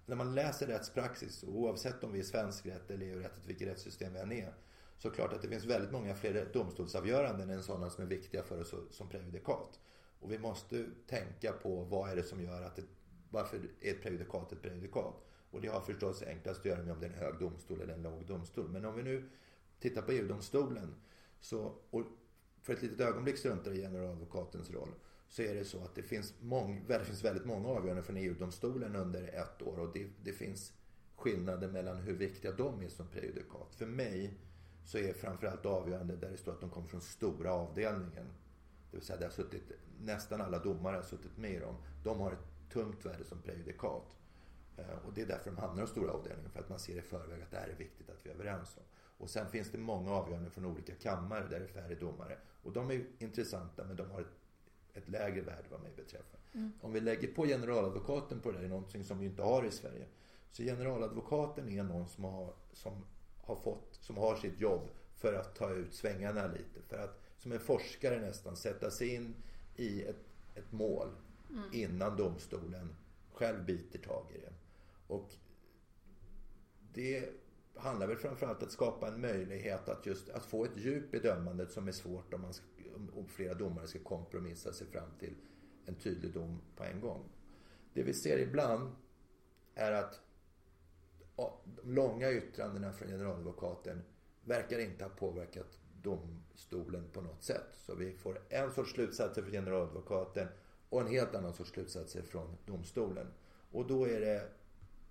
när man läser rättspraxis, oavsett om vi är svensk rätt eller EU-rätt, vilket rättssystem vi än är, så klart att det finns väldigt många fler domstolsavgöranden än sådana som är viktiga för oss som prejudikat. Och vi måste tänka på vad är det som gör att ett, varför är ett prejudikat ett prejudikat? Och det har förstås enklast att göra med om det är en hög domstol eller en låg domstol. Men om vi nu tittar på EU-domstolen så, och för ett litet ögonblick struntar i generaladvokatens roll, så är det så att det finns, mång, det finns väldigt många avgöranden från EU-domstolen under ett år och det, det finns skillnader mellan hur viktiga de är som prejudikat. För mig så är framförallt avgörande där det står att de kommer från stora avdelningen. Det vill säga det har suttit, nästan alla domare har suttit med i dem. De har ett tungt värde som prejudikat. Eh, och det är därför de hamnar i stora avdelningen, för att man ser i förväg att det här är viktigt att vi är överens om. Och sen finns det många avgöranden från olika kammare där det är färre domare. Och de är intressanta men de har ett, ett lägre värde vad mig beträffar. Mm. Om vi lägger på generaladvokaten på det, det är någonting som vi inte har i Sverige. Så generaladvokaten är någon som har, som har, fått, som har sitt jobb för att ta ut svängarna lite. För att som en forskare nästan sätta sig in i ett, ett mål mm. innan domstolen själv biter tag i det. Och det handlar väl framförallt om att skapa en möjlighet att just att få ett djup i dömandet som är svårt om, man om flera domare ska kompromissa sig fram till en tydlig dom på en gång. Det vi ser ibland är att de långa yttrandena från generaladvokaten verkar inte ha påverkat domstolen på något sätt. Så vi får en sorts slutsatser från generaladvokaten och en helt annan sorts slutsatser från domstolen. Och då är det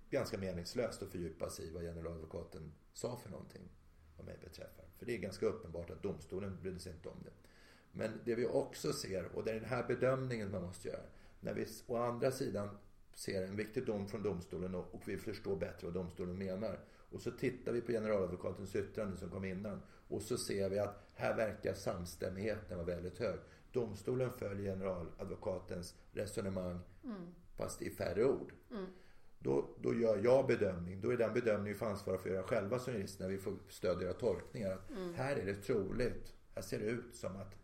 ganska meningslöst att fördjupa sig i vad generaladvokaten sa för någonting, vad mig beträffar. För det är ganska uppenbart att domstolen brydde sig inte om det. Men det vi också ser, och det är den här bedömningen man måste göra, när vi å andra sidan ser en viktig dom från domstolen och, och vi förstår bättre vad domstolen menar. Och så tittar vi på generaladvokatens yttrande som kom innan och så ser vi att här verkar samstämmigheten vara väldigt hög. Domstolen följer generaladvokatens resonemang mm. fast i färre ord. Mm. Då, då gör jag bedömning, då är den bedömningen vi får ansvara för att göra själva som jurister när vi får stödja tolkningar. Mm. Här är det troligt, här ser det ut som att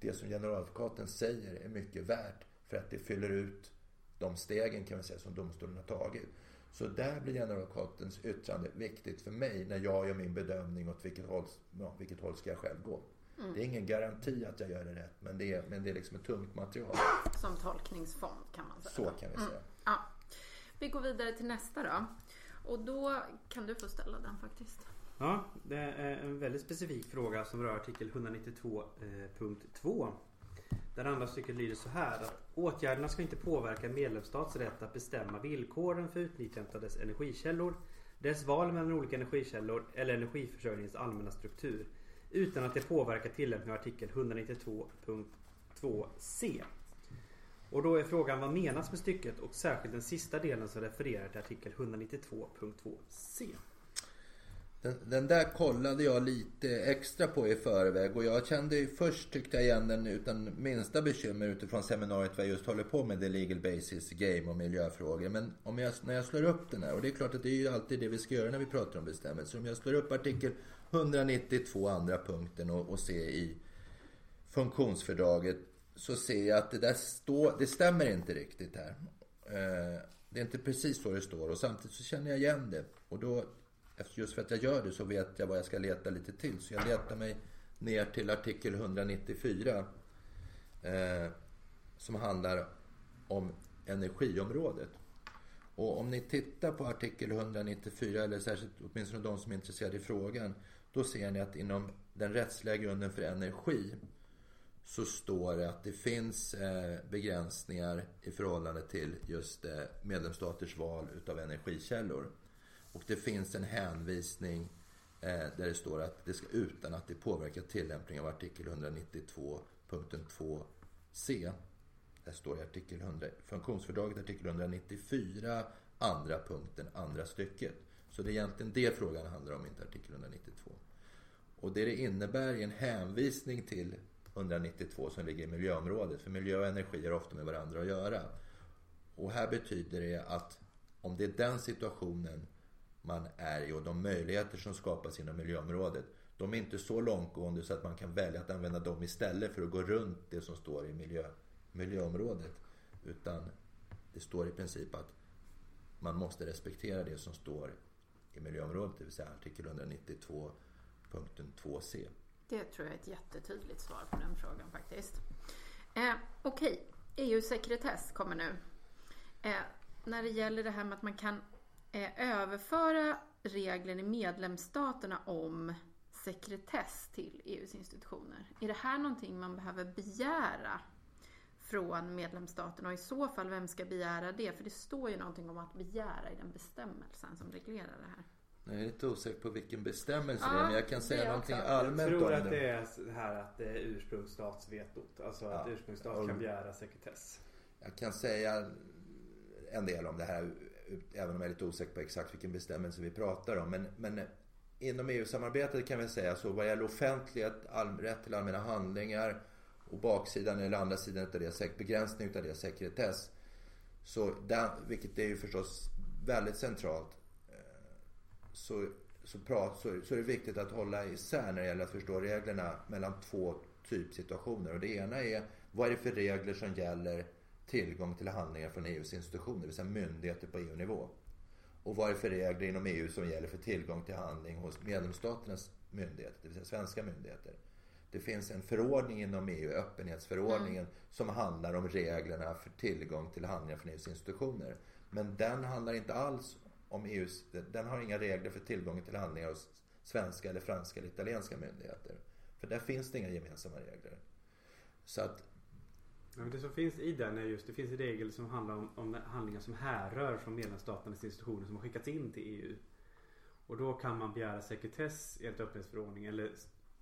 det som generaladvokaten säger är mycket värt för att det fyller ut de stegen kan man säga som domstolen har tagit. Så där blir generaladvokatens yttrande viktigt för mig när jag gör min bedömning åt vilket håll, ja, vilket håll ska jag själv gå. Mm. Det är ingen garanti att jag gör det rätt men det är, men det är liksom ett tungt material. Som tolkningsfond kan man säga. Så kan vi säga. Mm. Ja. Vi går vidare till nästa då. Och då kan du få ställa den faktiskt. Ja, det är en väldigt specifik fråga som rör artikel 192.2. Där andra stycket lyder så här att åtgärderna ska inte påverka medlemsstats rätt att bestämma villkoren för utnyttjandet av dess energikällor, dess val mellan olika energikällor eller energiförsörjningens allmänna struktur utan att det påverkar tillämpningen av artikel 192.2c. Och då är frågan vad menas med stycket och särskilt den sista delen som refererar till artikel 192.2c. Den, den, där kollade jag lite extra på i förväg och jag kände först tyckte jag igen den utan minsta bekymmer utifrån seminariet vad jag just håller på med, the legal basis game och miljöfrågor. Men om jag, när jag slår upp den här, och det är klart att det är ju alltid det vi ska göra när vi pratar om bestämmelser. Om jag slår upp artikel 192 andra punkten och, och ser i funktionsfördraget så ser jag att det där står, det stämmer inte riktigt här. Eh, det är inte precis så det står och samtidigt så känner jag igen det. Och då, just för att jag gör det så vet jag vad jag ska leta lite till. Så jag letar mig ner till artikel 194. Eh, som handlar om energiområdet. Och om ni tittar på artikel 194, eller särskilt åtminstone de som är intresserade i frågan. Då ser ni att inom den rättsliga grunden för energi så står det att det finns eh, begränsningar i förhållande till just eh, medlemsstaters val utav energikällor. Och det finns en hänvisning eh, där det står att det ska utan att det påverkar tillämpningen av artikel 192 punkten 2c. Det står i artikel 100, funktionsfördraget artikel 194 andra punkten andra stycket. Så det är egentligen det frågan handlar om, inte artikel 192. Och det det innebär är en hänvisning till 192 som ligger i miljöområdet. För miljö och energi har ofta med varandra att göra. Och här betyder det att om det är den situationen man är i och de möjligheter som skapas inom miljöområdet. De är inte så långtgående så att man kan välja att använda dem istället för att gå runt det som står i miljö, miljöområdet. Utan det står i princip att man måste respektera det som står i miljöområdet, det vill säga artikel 192 punkten 2c. Det tror jag är ett jättetydligt svar på den frågan faktiskt. Eh, Okej, okay. EU-sekretess kommer nu. Eh, när det gäller det här med att man kan överföra regler i medlemsstaterna om sekretess till EUs institutioner. Är det här någonting man behöver begära från medlemsstaterna och i så fall vem ska begära det? För det står ju någonting om att begära i den bestämmelsen som reglerar det här. Jag är lite osäker på vilken bestämmelse Ja, det är men jag kan det säga är jag någonting också. Jag allmänt tror om att det. det är så här att det är ursprungsstatsvetot. Alltså att Ja. ursprungsstat Och- kan begära sekretess. Jag kan säga en del om det här även om jag är lite osäker på exakt vilken bestämmelse vi pratar om. Men, men inom EU-samarbetet kan vi säga så vad gäller offentlighet, all, rätt till allmänna handlingar och baksidan eller andra sidan av det, begränsning utav det, sekretess. Så där, vilket är ju förstås väldigt centralt. Eh, så, så, prat, så, så är det viktigt att hålla isär när det gäller att förstå reglerna mellan två typsituationer. Och det ena är vad är det för regler som gäller tillgång till handlingar från EUs institutioner, det vill säga myndigheter på EU-nivå. Och vad är för regler inom EU som gäller för tillgång till handling hos medlemsstaternas myndigheter, det vill säga svenska myndigheter. Det finns en förordning inom EU, öppenhetsförordningen, som handlar om reglerna för tillgång till handlingar från EUs institutioner. Men den handlar inte alls om EUs, den har inga regler för tillgång till handlingar hos svenska eller franska eller italienska myndigheter. För där finns det inga gemensamma regler. Så att men det som finns i den är just det finns en regel som handlar om, om handlingar som härrör från medlemsstaternas institutioner som har skickats in till EU. Och då kan man begära sekretess enligt öppenhetsförordningen eller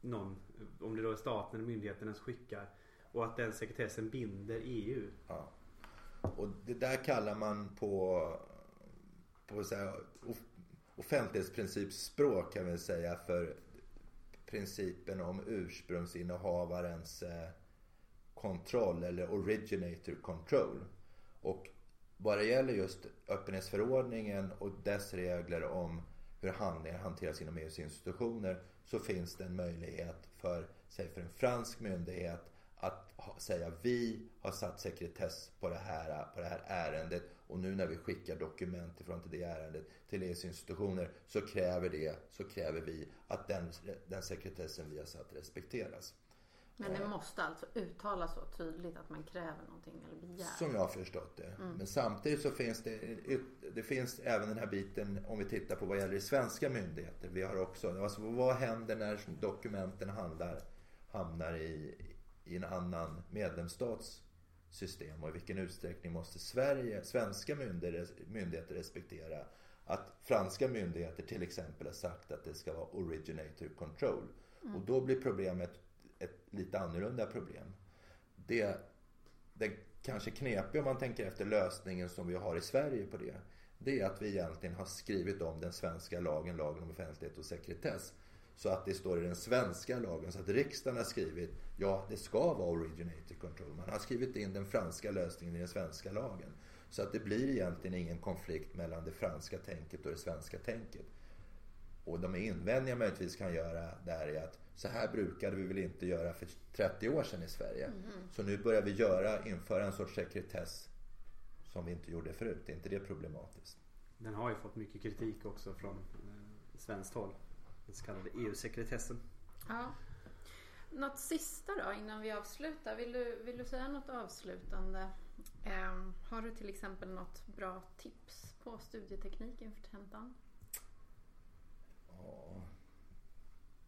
någon, om det då är staten eller myndigheten som skickar. Och att den sekretessen binder EU. Ja. Och det där kallar man på, på så här, off- offentlighetsprincipspråk kan vi säga för principen om ursprungsinnehavarens eh, kontroll eller originator control. Och vad det gäller just öppenhetsförordningen och dess regler om hur handlingar hanteras inom EUs institutioner så finns det en möjlighet för, säg för en fransk myndighet att ha, säga vi har satt sekretess på det, här, på det här ärendet och nu när vi skickar dokument ifrån till det ärendet till EUs institutioner så kräver det, så kräver vi att den, den sekretessen vi har satt respekteras. Men det måste alltså uttalas så tydligt att man kräver någonting eller begär. Som jag har förstått det. Men samtidigt så finns det, det finns även den här biten om vi tittar på vad gäller svenska myndigheter. Vi har också, alltså vad händer när dokumenten handlar, hamnar i, i en annan medlemsstats system och i vilken utsträckning måste Sverige, svenska myndigheter, myndigheter respektera att franska myndigheter till exempel har sagt att det ska vara originator control. Och då blir problemet ett lite annorlunda problem. Det, det kanske knepiga om man tänker efter lösningen som vi har i Sverige på det. Det är att vi egentligen har skrivit om den svenska lagen, lagen om offentlighet och sekretess. Så att det står i den svenska lagen. Så att riksdagen har skrivit, ja det ska vara originator control. Man har skrivit in den franska lösningen i den svenska lagen. Så att det blir egentligen ingen konflikt mellan det franska tänket och det svenska tänket. Och de invändningar möjligtvis kan göra där är att så här brukade vi väl inte göra för 30 år sedan i Sverige. Så nu börjar vi göra, införa en sorts sekretess som vi inte gjorde förut. Är inte det problematiskt? Den har ju fått mycket kritik också från eh, svenskt håll. Den så kallade EU-sekretessen. Ja. Något sista då innan vi avslutar? Vill du, vill du säga något avslutande? Ehm, har du till exempel något bra tips på studieteknik inför tentan? Ja,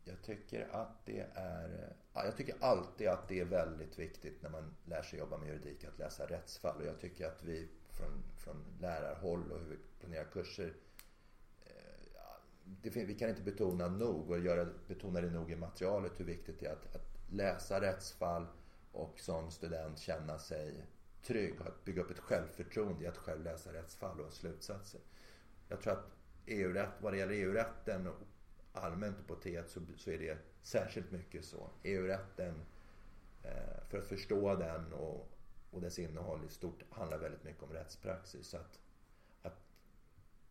jag tycker att det är... Jag tycker alltid att det är väldigt viktigt när man lär sig jobba med juridik att läsa rättsfall. Och jag tycker att vi från, från lärarhåll och hur vi planerar kurser eh, det, vi kan inte betona nog och göra, betona det nog i materialet hur viktigt det är att, att läsa rättsfall och som student känna sig trygg och att bygga upp ett självförtroende i att själv läsa rättsfall och slutsatser. Jag tror att EU-rätt, vad det gäller EU-rätten allmänt på T1 så, så är det särskilt mycket så. EU-rätten, eh, för att förstå den och, och dess innehåll i stort handlar väldigt mycket om rättspraxis. Så att, att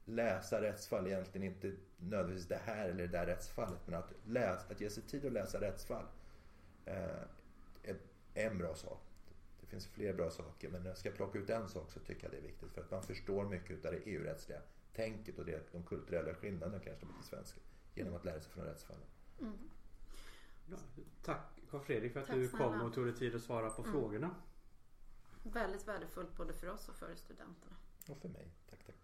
läsa rättsfall, egentligen inte nödvändigtvis det här eller det där rättsfallet, men att, läsa, att ge sig tid att läsa rättsfall eh, är en bra sak. Det finns fler bra saker, men när jag ska plocka ut en sak så tycker jag det är viktigt för att man förstår mycket av det EU-rättsliga tänket och det, de kulturella skillnaderna kanske mot det svenska genom att lära sig från rättsfallen. Ja, tack Carl Fredrik för att Tack du snälla. kom och tog dig tid att svara på frågorna. Väldigt värdefullt både för oss och för studenterna. Och för mig. Tack, tack.